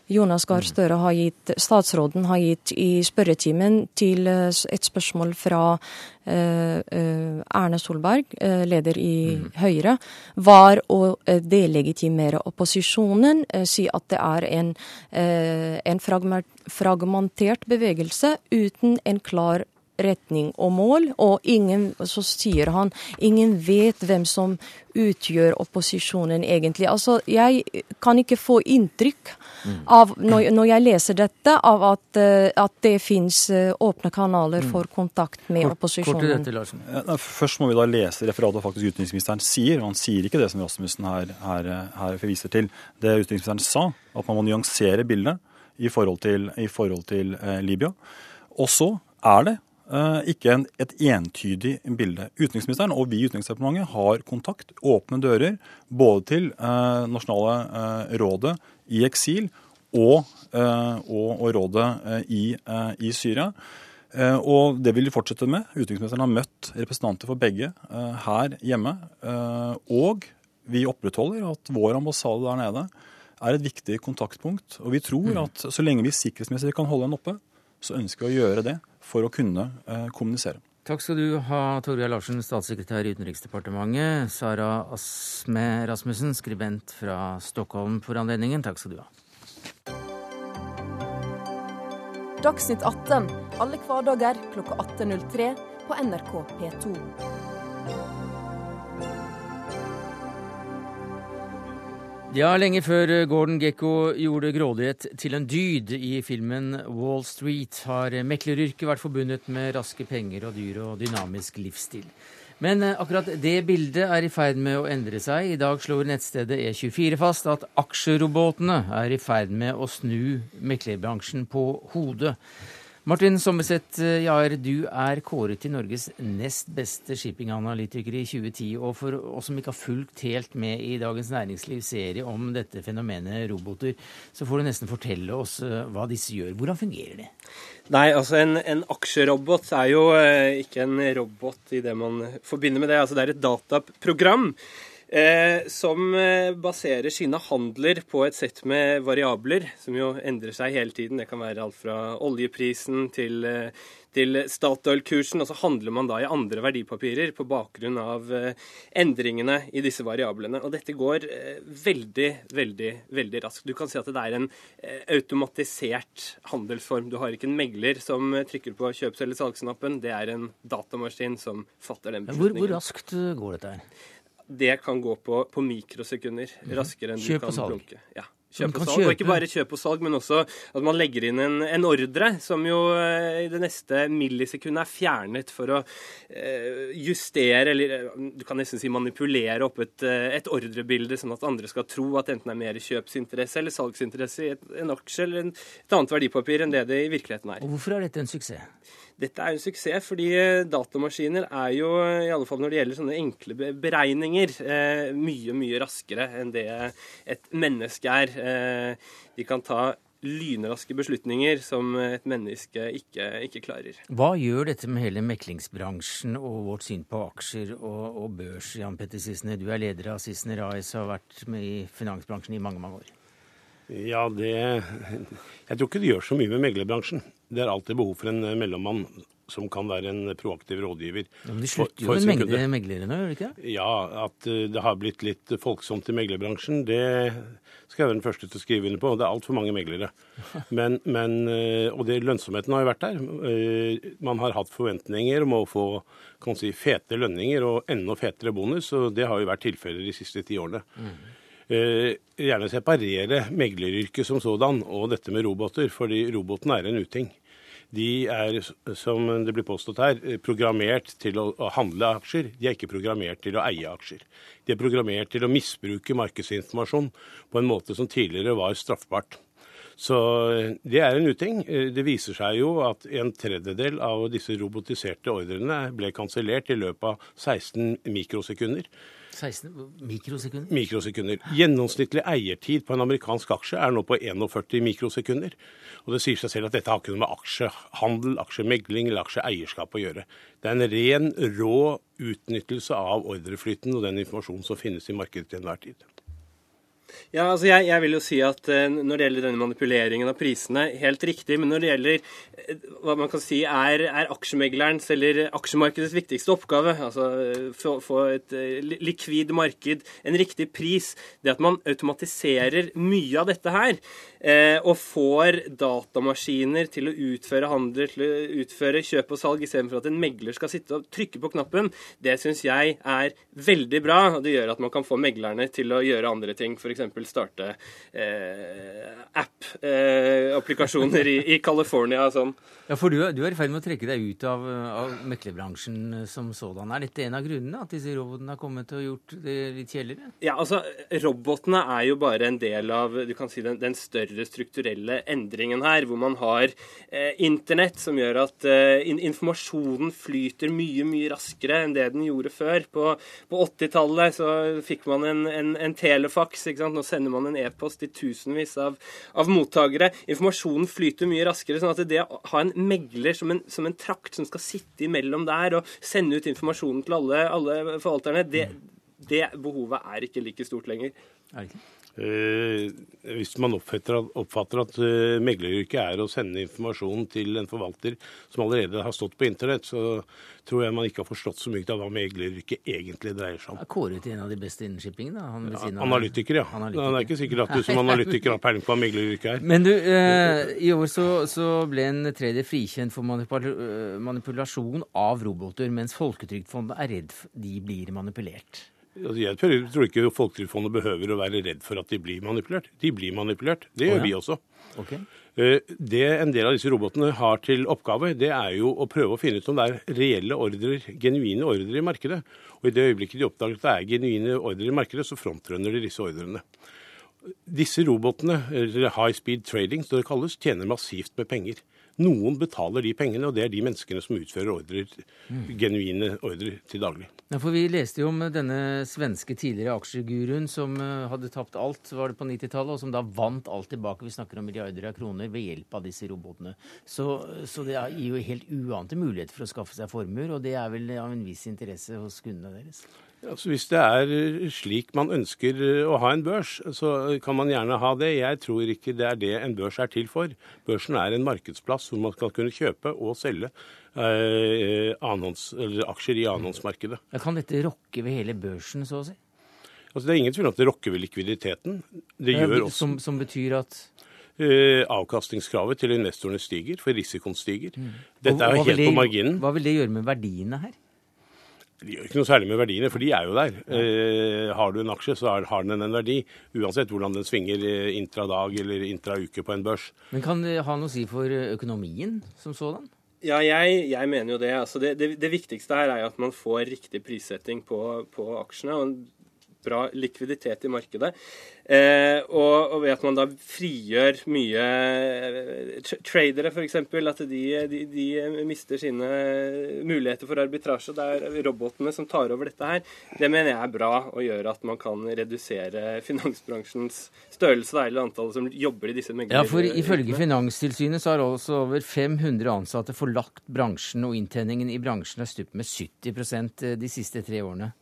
Speaker 12: Jonas Gahr mm. Støre har gitt, statsråden har gitt i spørretimen til eh, et spørsmål fra eh, eh, Erne Solberg, leder i mm. Høyre, var å delegitimere opposisjonen, si at det er en, en fragmentert bevegelse uten en klar retning og mål, og ingen, så sier han ingen vet hvem som utgjør opposisjonen egentlig. Altså, jeg kan ikke få inntrykk av, når, når jeg leser dette, av at, eh, at det finnes eh, åpne kanaler mm. for kontakt med kort, opposisjonen. Kort
Speaker 11: dette, ja, først må vi da lese referatet faktisk utenriksministeren sier. og Han sier ikke det som Rasmussen her, her, her viser til. Det utenriksministeren sa, at man må nyansere bildet i forhold til, i forhold til eh, Libya. Og så er det ikke en, et entydig bilde. Utenriksministeren og vi i Utenriksdepartementet har kontakt, åpne dører, både til eh, Nasjonale eh, rådet i eksil og, eh, og, og rådet eh, i, eh, i, Syria. og det vil de fortsette med. Utenriksministeren har møtt representanter for begge her hjemme. og vi opprettholder at vår ambassade der nede er et viktig kontaktpunkt. Og vi tror mm. at så lenge vi sikkerhetsmessig kan holde den oppe, så ønsker vi å gjøre det for å kunne eh, kommunisere.
Speaker 1: Takk skal du ha, Torgeir Larsen, statssekretær i Utenriksdepartementet. Sara Asme Rasmussen, skribent fra Stockholm for anledningen. Takk skal du ha.
Speaker 3: Dagsnytt 18 alle hverdager klokka 18.03 på NRK P2.
Speaker 1: Ja, lenge før Gordon Gekko gjorde grådighet til en dyd i filmen Wall Street, har mekleryrket vært forbundet med raske penger og dyr og dynamisk livsstil. Men eh, akkurat det bildet er i ferd med å endre seg. I dag slår nettstedet E24 fast at aksjerobotene er i ferd med å snu meklerbransjen på hodet. Martin Sommerseth Jaer, du er kåret til Norges nest beste shippinganalytiker i 2010. Og for oss som ikke har fulgt helt med i Dagens Næringslivs serie om dette fenomenet roboter, så får du nesten fortelle oss eh, hva disse gjør. Hvordan fungerer det?
Speaker 13: Nei, altså en, en aksjerobot er jo eh, ikke en robot i det man forbinder med det. Altså det er et dataprogram eh, som eh, baserer sine handler på et sett med variabler, som jo endrer seg hele tiden. Det kan være alt fra oljeprisen til, eh, til Statoil-kursen, og så handler man da i andre verdipapirer på bakgrunn av endringene i disse variablene. Og dette går veldig, veldig, veldig raskt. Du kan si at det er en automatisert handelsform. Du har ikke en megler som trykker på kjøps- eller salgsknappen. Det er en datamaskin som fatter den
Speaker 1: beslutningen. Hvor, hvor raskt går dette her?
Speaker 13: Det kan gå på, på mikrosekunder. Mhm. Raskere enn du kan blunke. Ja. kjøp og salg. Og ikke bare kjøp og salg, men også at man legger inn en, en ordre som jo eh, i det neste millisekundet er fjernet for å eh, justere, eller eh, du kan nesten si manipulere opp et, eh, et ordrebilde, sånn at andre skal tro at enten er mer kjøpsinteresse eller salgsinteresse i et, en aksje eller en, et annet verdipapir enn det det i virkeligheten er.
Speaker 1: Og hvorfor er dette en suksess?
Speaker 13: Dette er jo en suksess fordi eh, datamaskiner er jo, i alle fall når det gjelder sånne enkle beregninger, eh, mye, mye raskere enn det et menneske er. Eh, de kan ta lynraske beslutninger som et menneske ikke, ikke klarer.
Speaker 1: Hva gjør dette med hele meklingsbransjen og vårt syn på aksjer og, og børs? Jan Petter Sissener, du er leder av Sissener AS og har vært med i finansbransjen i mange, mange år.
Speaker 14: Ja, det Jeg tror ikke det gjør så mye med meglerbransjen. Det er alltid behov for en eh, mellommann som kan være en proaktiv rådgiver.
Speaker 1: Ja, men det slutter jo med
Speaker 14: kunde.
Speaker 1: meglere nå, gjør det ikke det?
Speaker 14: Ja, at eh, det har blitt litt folksomt i meglerbransjen, det skal jeg være den første til å skrive under på. Det er altfor mange meglere. [laughs] Men, men, eh, og det, lønnsomheten har jo vært der. Man har hatt forventninger om å få kan man si, fete lønninger og enda fetere bonus, og det har jo vært tilfellet de siste ti årene. Eh, gjerne separere megleryrket som sådan og dette med roboter, fordi roboten er en uting. De er, som det blir påstått her, programmert til å, handle aksjer. De er ikke programmert til å eie aksjer. De er programmert til å misbruke markedsinformasjon på en måte som tidligere var straffbart. Så eh, det er en uting. Eh, Det viser seg jo at en tredjedel av disse robotiserte ordrene ble kansellert i løpet av 16 mikrosekunder.
Speaker 1: 16 mikrosekunder?
Speaker 14: Mikrosekunder. Gjennomsnittlig eiertid på en amerikansk aksje er nå på 41 mikrosekunder. Og det sier seg selv at dette har ikke noe med aksjehandel, aksjemegling eller aksjeeierskap å gjøre. Det er en ren, rå utnyttelse av ordreflyten og den informasjonen som finnes i markedet til enhver tid.
Speaker 13: Ja, altså jeg, jeg vil jo si at eh, når det gjelder denne manipuleringen av prisene, helt riktig. Men når det gjelder eh, hva man kan si er, er aksjemeglerens eller aksjemarkedets viktigste oppgave, altså eh, få, et likvid marked, en riktig pris, det at man automatiserer mye av dette her, og får datamaskiner til å utføre handler, til å utføre kjøp og salg, istedenfor at en megler skal sitte og trykke på knappen, det syns jeg er veldig bra. og Det gjør at man kan få meglerne til å gjøre andre ting, f.eks. starte eh, app-applikasjoner i, i California og sånn.
Speaker 1: Ja, for du, du er i ferd med å trekke deg ut av, av meklerbransjen eh, som sådan. Er dette en av grunnene, at disse robotene har kommet og gjort det litt kjedeligere?
Speaker 13: Ja, altså, Robotene er jo bare en del av du kan si, den, den større strukturelle endringen her, hvor man har eh, internett som gjør at eh, in informasjonen flyter mye mye raskere enn det den gjorde før. På, på 80-tallet så fikk man en, en, en telefaks. Nå sender man en e-post til tusenvis av, av mottakere. Informasjonen flyter mye raskere. sånn at det å ha en megler som en, som en trakt som skal sitte imellom der og sende ut informasjonen til alle, alle forvalterne, det, det behovet er ikke like stort lenger.
Speaker 1: Er ikke?
Speaker 14: Eh, hvis man oppfatter at, oppfatter at eh, megleryrket er å sende informasjon til en forvalter som allerede har stått på internett, så tror jeg man ikke har forstått så mye av hva megleryrket egentlig dreier seg om.
Speaker 1: Er kåret til en av de beste innen shipping, da? Han av-
Speaker 14: Analytiker, ja.
Speaker 1: Analytiker.
Speaker 14: Det er ikke sikkert at du som [laughs] analytiker har peiling på hva megleryrket er.
Speaker 1: Men du, eh, i år så, så ble en tredje frikjent for eh, manipulasjon av roboter, mens Folketrygdfondet er redd de blir manipulert.
Speaker 14: Altså, jeg tror ikke Folketrygdfondet behøver å være redd for at de blir manipulert. De blir manipulert. Det gjør
Speaker 1: oh, ja.
Speaker 14: vi også.
Speaker 1: Ok.
Speaker 14: Eh, Det en del av disse robotene har til oppgave, det er jo å prøve å finne ut om det er reelle ordrer, genuine ordrer i markedet. Og i det øyeblikket de oppdager at det er genuine ordrer i markedet, så frontrunner de disse ordrene. Disse robotene, eller high speed trading, som det kalles, tjener massivt med penger. Noen betaler de pengene, og det er de menneskene som utfører ordrer, genuine ordrer til daglig.
Speaker 1: Ja, for Vi leste jo om denne svenske tidligere aksjeguruen som eh, hadde tapt alt var det på 90-tallet, og som da vant alt tilbake. Vi snakker om milliarder av kroner ved hjelp av disse robotene. Så, så det gir jo helt uante muligheter for å skaffe seg formuer, og det er vel av en viss interesse hos kundene deres.
Speaker 14: Altså, hvis det er eh, slik man ønsker eh, å ha en børs, så kan man gjerne ha det. Jeg tror ikke det er det en børs er til for. Børsen er en markedsplass hvor man skal kunne kjøpe og selge eh, annons, eller aksjer i annonsmarkedet.
Speaker 1: Kan dette rokke ved hele børsen, så å si?
Speaker 14: Altså, det er ingen tvil om at det rokker ved likviditeten. Det gjør også
Speaker 1: som, som betyr at
Speaker 14: eh, avkastningskravet til investorene stiger, for risikoen stiger. Dette er jo helt på marginen.
Speaker 1: Hva vil det gjøre med verdiene her?
Speaker 14: Det gjør ikke noe særlig med verdiene, for de er jo der. Eh, har du en aksje, så er, har den en verdi. Uansett hvordan den svinger eh, intradag eller intrauke på en børs.
Speaker 1: Men kan det ha noe å si for økonomien som sådan?
Speaker 13: Ja, jeg, jeg mener jo det. Altså det, det. det, viktigste her er jo at man får riktig prissetting på, på aksjene. og bra likviditet i markedet. Eh, og, og, ved at man da frigjør mye eh, tradere, f.eks. At de, de, de, mister sine muligheter for arbitrasje. Det er robotene som tar over dette her. Det mener jeg er bra og gjør at man kan redusere finansbransjens størrelse, eller antallet som jobber i disse megler...
Speaker 1: Ja, for ifølge Finanstilsynet så har også over 500 ansatte forlagt bransjen, og inntjeningen i bransjen har stupt med 70% de siste tre årene.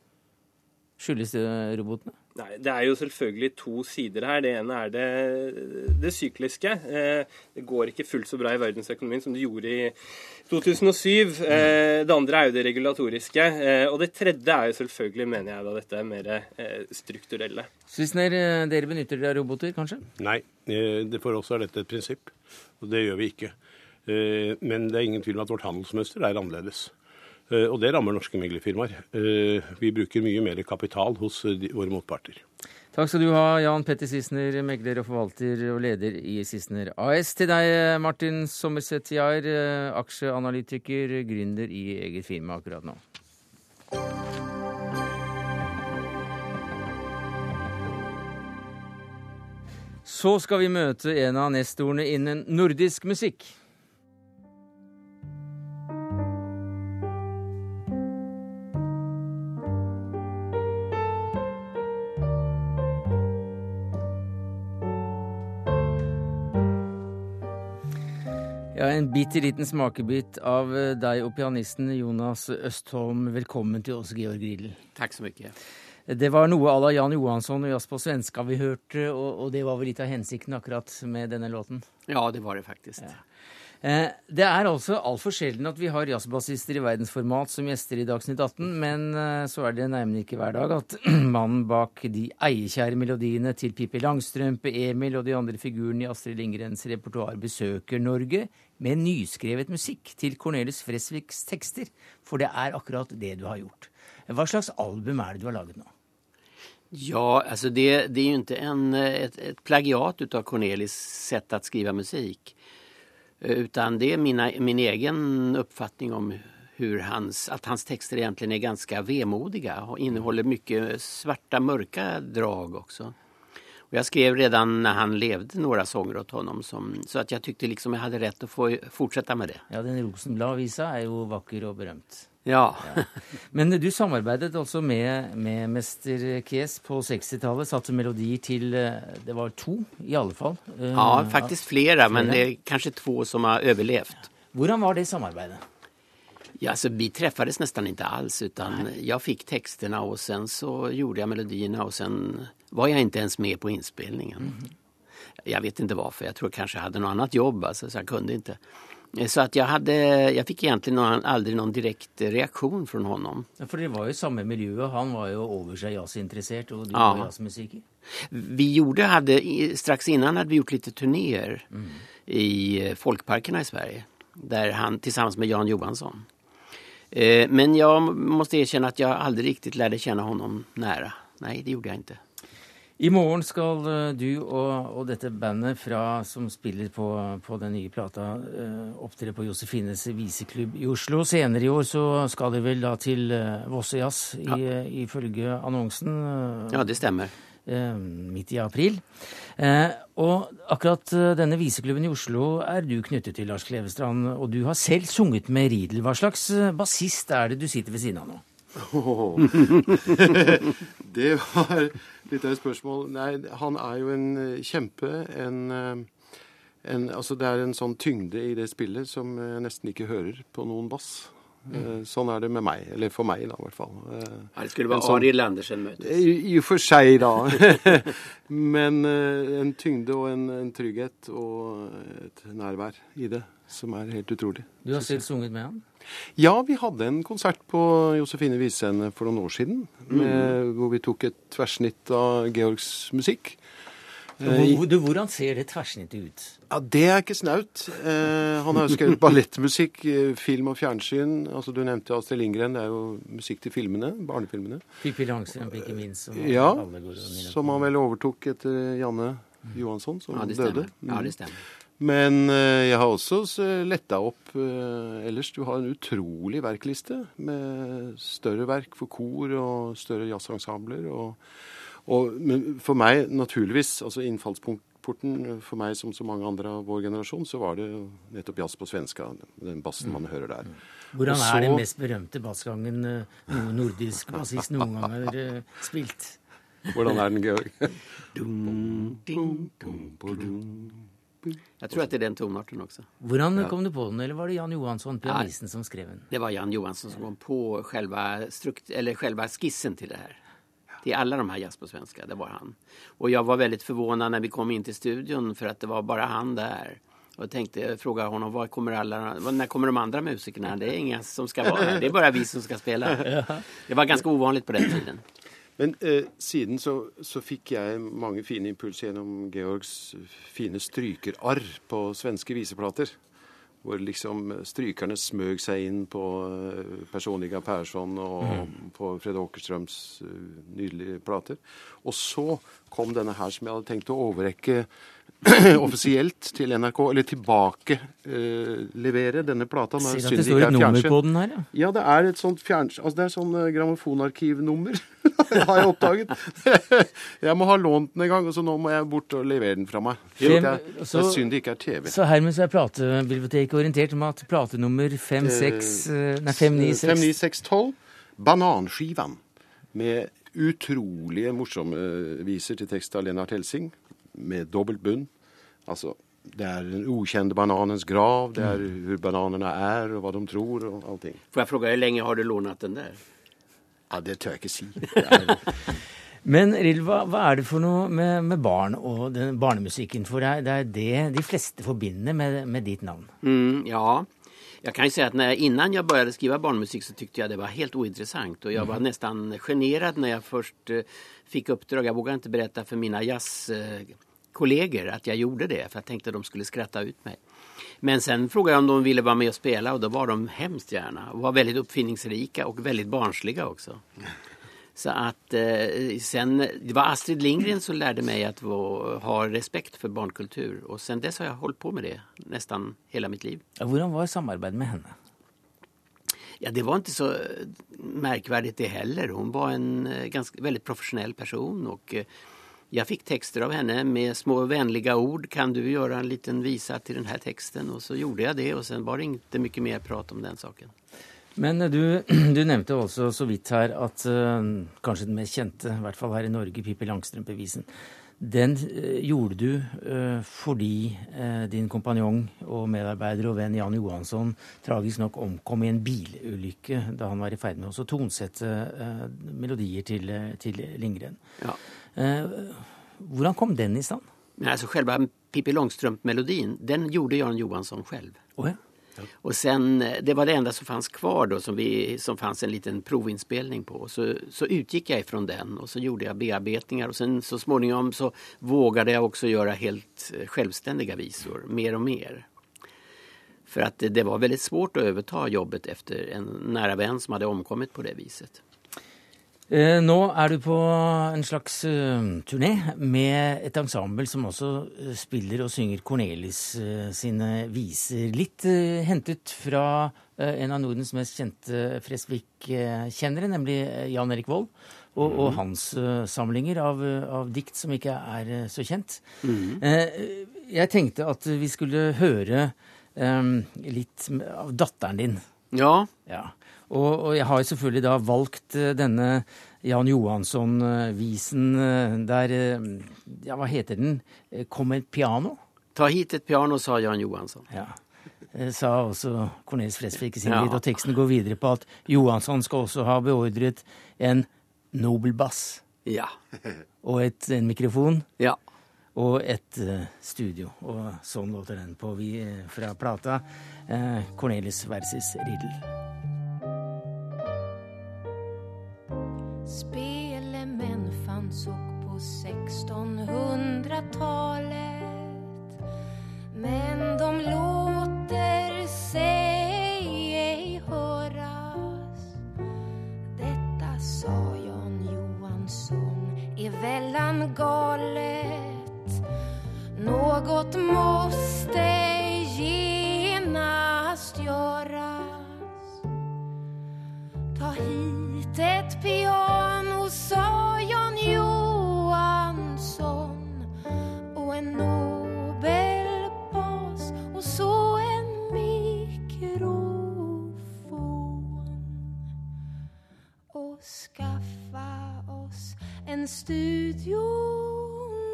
Speaker 1: Skyldes robotene?
Speaker 13: Nei, Det er jo selvfølgelig to sider her. Det ene er det, det sykliske. Eh, det går ikke fullt så bra i verdensøkonomien som det gjorde i 2007. Eh, det andre er jo det regulatoriske. Eh, og det tredje er jo selvfølgelig, mener jeg, da dette er mer strukturelle.
Speaker 1: Svisner, dere benytter dere av roboter, kanskje?
Speaker 14: Nei. For oss er dette et prinsipp, og det gjør vi ikke. Men det er ingen tvil om at vårt handelsmønster er annerledes. Eh, og det rammer norske meglerfirmaer. Eh, vi bruker mye mer kapital hos eh, våre motparter.
Speaker 1: Takk skal du ha, Jan Petter Sissener, megler og forvalter og leder i Sissener AS. Til deg, Martin Sommerseth Jahr, aksjeanalytiker, gründer i eget firma akkurat nå. Så skal vi møte en av nestorene innen nordisk musikk. Ja, En bitte liten smakebit av eh, deg og pianisten Jonas Østholm. Velkommen til oss, Georg Riedel.
Speaker 15: Takk så mye.
Speaker 1: Det var noe à la Jan Johansson og Jazz på svenska vi hørte, og, og, det var vel litt av hensikten akkurat med denne låten?
Speaker 15: Ja, det var det faktisk.
Speaker 1: Ja. Eh, det er altså altfor sjelden at vi har jazzbassister i verdensformat som gjester i Dagsnytt 18, men eh, så er det nærmere ikke hver dag at [clears throat] mannen bak de eiekjære melodiene til Pippi Langstrømpe, Emil og de andre figurene i Astrid Lindgrens repertoar besøker Norge med nyskrevet musikk til Cornelis Fresviks tekster. For det er akkurat det du har gjort. Hva slags album er det du har laget nå?
Speaker 15: Ja, altså det, det er jo ikke en, et, et plagiat av Cornelis sett å skrive musikk. Utan det är mina, min egen uppfattning om hur hans, att hans texter egentligen är ganska vemodiga och innehåller mycket svarta, mörka drag också. Och jag skrev redan när han levde några sånger åt honom, så att jag tyckte liksom jag hade rätt att få fortsätta med det.
Speaker 1: Ja, den Rosenblad-visa er jo vakker og berømt.
Speaker 15: Ja.
Speaker 1: ja. Men du samarbeidet altså med, med mester Kies på 60-tallet. Satte melodier til eh, Det var to, i alle fall.
Speaker 15: Eh, ja, faktisk flere, men det er kanskje to som har overlevd.
Speaker 1: Hvordan var det samarbeidet?
Speaker 15: Ja, alltså, vi träffades nesten ikke alls utan Nej. jag fick texterna och sen så gjorde jag melodierna och sen var jeg ikke ens med på inspelningen. Mm. Jag vet ikke varför, jeg tror kanskje jeg hadde noe annet jobb alltså, så jeg kunde ikke. Så att jag, hade, jag fick egentligen någon, aldrig någon direkt reaktion från honom.
Speaker 1: Ja, för det var ju samma miljö. Han var ju över sig jazzintresserad och du ja. var jazzmusiker.
Speaker 15: Vi gjorde, hade, strax innan hade vi gjort lite turnéer mm. i eh, folkparkerna i Sverige. Där han tillsammans med Jan Johansson. Eh, men jag måste erkänna att jag aldrig riktigt lärde känna honom nära. Nej, det gjorde jag inte.
Speaker 1: I morgen skal eh, du og, og dette bandet fra, som spiller på, på den nye plata, uh, opptre på Josefines viseklubb i Oslo. Senere i år så skal dere vel da til uh, Vossejazz ja. ifølge annonsen.
Speaker 15: Uh, ja, det stemmer.
Speaker 1: Uh, midt i april. og akkurat denne viseklubben i Oslo er du knyttet til, Lars Klevestrand. Og du har selv sunget med Riedel. Hva slags bassist er det du sitter ved siden av nå? Oh. [laughs]
Speaker 16: det var litt av et spørsmål. Nei, han er jo en eh, kjempe. En, eh, en, altså det er en sånn tyngde i det spillet som jeg nesten ikke hører på noen bass. Mm. Sånn er det med meg. Eller for meg, da, i hvert fall.
Speaker 15: Her skulle være sånn, Arild Andersen møtes.
Speaker 16: I og for seg, da. [laughs] Men en tyngde og en, en, trygghet og et nærvær i det som er helt utrolig.
Speaker 1: Du har selv sunget med han?
Speaker 16: Ja, vi hadde en konsert på Josefine Visescene for noen år siden. Med, mm. Hvor vi tok et tverrsnitt av Georgs musikk.
Speaker 1: Hvor, du, hvordan ser det tverrsnittet ut?
Speaker 16: Ja, Det er ikke snaut. Eh, han har jo skrevet ballettmusikk, eh, film og fjernsyn. Altså, Du nevnte Astrid Lindgren. Det er jo musikk til filmene, barnefilmene.
Speaker 1: Pippi Langstrømpe, ikke minst. Som
Speaker 16: Ja,
Speaker 1: alle går
Speaker 16: som han vel overtok etter Janne Johansson, som
Speaker 15: Ja, det
Speaker 16: døde.
Speaker 15: Ja, det stemmer.
Speaker 16: Men eh, jeg har også s- letta opp eh, ellers. Du har en utrolig verkliste med større verk for kor og større jazzensembler. Men for meg, naturligvis, altså innfallsporten for meg som så mange andre av vår generasjon, så var det nettopp jazz på svenska. Den bassen man hører der.
Speaker 1: Hvordan
Speaker 16: Og
Speaker 1: er den mest berømte bassgangen eh, nordisk bassist noen gang har eh, spilt?
Speaker 16: Hvordan er den, Georg?
Speaker 15: dum, [laughs] ding, [laughs] dum, dum, tror att det er den tonarten også.
Speaker 1: Hvordan
Speaker 15: Ja.
Speaker 1: kom du på den, eller var det Jan Johansson, pianisten, som skrev den?
Speaker 15: Det var Jan Johansson som kom på själva, strukt, eller själva skissen til det her. Till alle de här jazz på svenska, det var han. Og jeg var veldig förvånad når vi kom inn til studion for att det var bare han der. Og jeg tenkte, jeg frågade honom, var kommer alla, när kommer de andre musikerna? Det er ingen som skal være her, det er bare vi som skal spille. [laughs] Det var ganske ovanligt på den tiden.
Speaker 16: Men eh, siden så, så fikk jeg mange fine impulser gjennom Georgs fine strykerarr på svenske viseplater. Hvor liksom strykerne smøg seg inn på eh, Personiga Persson og
Speaker 17: mm.
Speaker 16: på Fred Åkerstrøms eh, nydelige plater. Og så kom denne her som jeg hadde tenkt å overrekke [clears throat] offisielt til NRK, eller tilbake eh, denne plata. når
Speaker 1: Ser at det står et
Speaker 16: er
Speaker 1: nummer på den her, ja.
Speaker 16: Ja, det er et sånt fjerns... Altså, det er sånn eh, grammofonarkivnummer, [laughs] har jeg oppdaget. [laughs] jeg må ha lånt den en gang, og så nå må jeg bort og levere den fra meg.
Speaker 1: Fem-
Speaker 16: er, det er synd det ikke er TV.
Speaker 1: Så hermed så er platebiblioteket orientert om at platenummer 56 eh, 596
Speaker 16: 59612, Bananskivan, med utrolige morsomme viser til tekst av Lennart Helsing, med dobbelt bunn. Altså, det er den ukjente bananens grav, det er hvor bananene er, og hva de tror, og allting.
Speaker 15: Får jeg spørre, hvor lenge har du lånat den der?
Speaker 16: Ja, det tør jeg ikke si. [laughs]
Speaker 1: Men Rill, hva, hva er det for noe med, med barn og den barnemusikken? For det er, det er det de fleste forbinder med, med ditt navn.
Speaker 15: Mm, ja, jag kan ju säga att när, innan jag började skriva barnmusik så tyckte jag det var helt ointressant och jag var
Speaker 1: nesten
Speaker 15: nästan generad när jag först eh, fick uppdrag. Jag vågade inte berätta för mina jazzkollegor att jag gjorde det för jag tänkte att de skulle skratta ut mig. Men sen frågade jag om de ville vara med och spela och då var de hemskt gärna och var väldigt uppfinningsrika och väldigt barnsliga också. Så att eh, sen, det var Astrid Lindgren som mig att vara, ha respekt för barnkultur och sen dess har jag hållit på med det nästan hela mitt liv.
Speaker 1: Hvordan var samarbeidet med henne?
Speaker 15: Ja, det var inte så eh, märkvärdigt det heller. Hon var en ganske ganska, väldigt professionell person och jeg jag fick texter av henne med små vänliga ord. Kan du göra en liten visa till den här texten? Och så gjorde jag det och sen var det inte mycket mer prat om den saken.
Speaker 1: Men eh, du, [clears throat] du nevnte også så vidt her at eh, kanskje den mest kjente, i hvert fall her i Norge, Pippi Langstrømpe-visen, den eh, gjorde du eh, fordi eh, din kompanjong og medarbeider og venn Jan Johansson tragisk nok omkom i en bilulykke da han var i ferd med å tonsette melodier til, til Lindgren.
Speaker 15: Ja.
Speaker 1: Hvordan kom den i stand?
Speaker 15: Alltså själva Pippi Långstrump-melodin, den gjorde Jan Johansson selv.
Speaker 1: Oh ja.
Speaker 15: Och sen, eh, det var det enda som fanns kvar då, som, vi, som fanns en liten provinspelning på. Så, så utgick jag ifrån den och så gjorde jag bearbetningar och sen så småningom så vågade jag också göra helt eh, självständiga visor, mer och mer. För att det, det var väldigt svårt att överta jobbet efter en nära vän som hade omkommit på det viset.
Speaker 1: Eh, nå er du på en slags eh, turné med et ensemble som også eh, spiller og synger Cornelis sine viser. Litt hentet fra en av Nordens mest kjente Fresvik-kjennere, nemlig Jan Erik Vold. Og, og
Speaker 15: Mhm.
Speaker 1: hans samlinger av, av dikt som ikke er så kjent. Eh, jeg tenkte at vi skulle høre litt av datteren din.
Speaker 15: Ja.
Speaker 1: Ja. Og, og jeg har jo selvfølgelig da valgt eh, denne Jan Johansson-visen eh, der eh, Ja, hva heter den? Kom et piano?
Speaker 15: Ta hit et piano, sa Jan Johansson.
Speaker 1: Ja. Sa også Cornelis Fresvik i sin
Speaker 15: Ja.
Speaker 1: Og teksten går videre på at Johansson skal også ha beordret en nobel bass.
Speaker 15: Ja.
Speaker 1: Og et, en mikrofon.
Speaker 15: Ja.
Speaker 1: Og et eh, studio. Og sånn låter den på vi, eh, fra plata. eh, Cornelis versus Riddle.
Speaker 18: Spelemän fanns och på
Speaker 17: på 1600-talet men de låter sig ej höras Detta sa Jan Johansson är vällan galet Något måste genast göras. Ta hit ett piano, sa Jan Johansson. Och en Nobelbas och så en mikrofon. Och skaffa oss en studio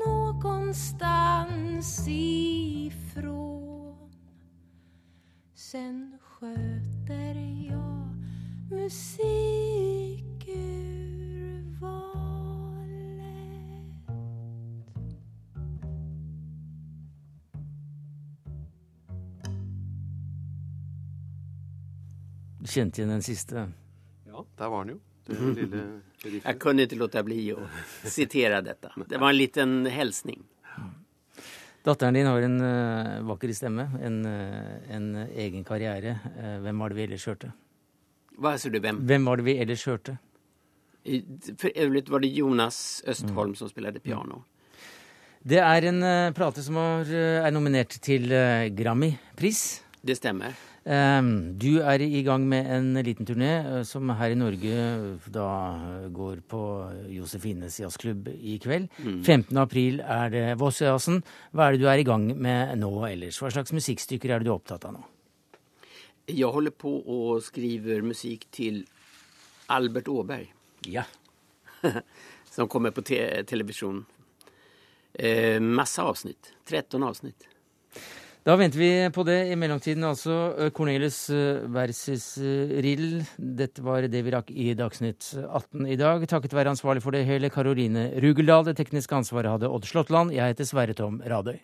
Speaker 17: någonstans ifrån Sen sköter jag musikurvalet
Speaker 1: Du kjente igjen den siste?
Speaker 16: Ja, der var den jo. Det
Speaker 15: Mhm.
Speaker 16: lille.
Speaker 15: Jag kunde inte låta bli att citera detta. Det var en liten hälsning.
Speaker 1: Datteren din har en uh, vakker stemme, en, eh, en egen karriere. Eh, hvem var det vi ellers hørte?
Speaker 15: Hva sa du, hvem?
Speaker 1: Hvem var det vi ellers hørte?
Speaker 15: I- För övrigt var det Jonas Østholm
Speaker 1: Mm.
Speaker 15: som spilte piano.
Speaker 1: Det er en eh, plate som har, eh, er nominert til Grammy-pris.
Speaker 15: Det stämmer.
Speaker 1: Um, du er i gang med en liten turné eh, som her i Norge eh, da eh, går på Josefines jazzklubb i kveld.
Speaker 15: Mm.
Speaker 1: 15. april er det Vossjazzen. Hva er det du er i gang med nå ellers? Hva slags musikkstykker er det du er opptatt av nå?
Speaker 15: Jeg holder på og skriver musikk til Albert Aaberg.
Speaker 1: Ja. [laughs]
Speaker 15: som kommer på te televisjon. Eh, masse avsnitt. 13 avsnitt.
Speaker 1: Da venter vi på det. I mellomtiden altså Cornelius Cornelis eh, versus Rill. Dette var det vi rakk i Dagsnytt 18 i dag. Takket være ansvarlig for det hele Karoline Rugeldal. Det tekniske ansvaret hadde Odd Slåttland. Jeg heter Sverre Tom Radøy.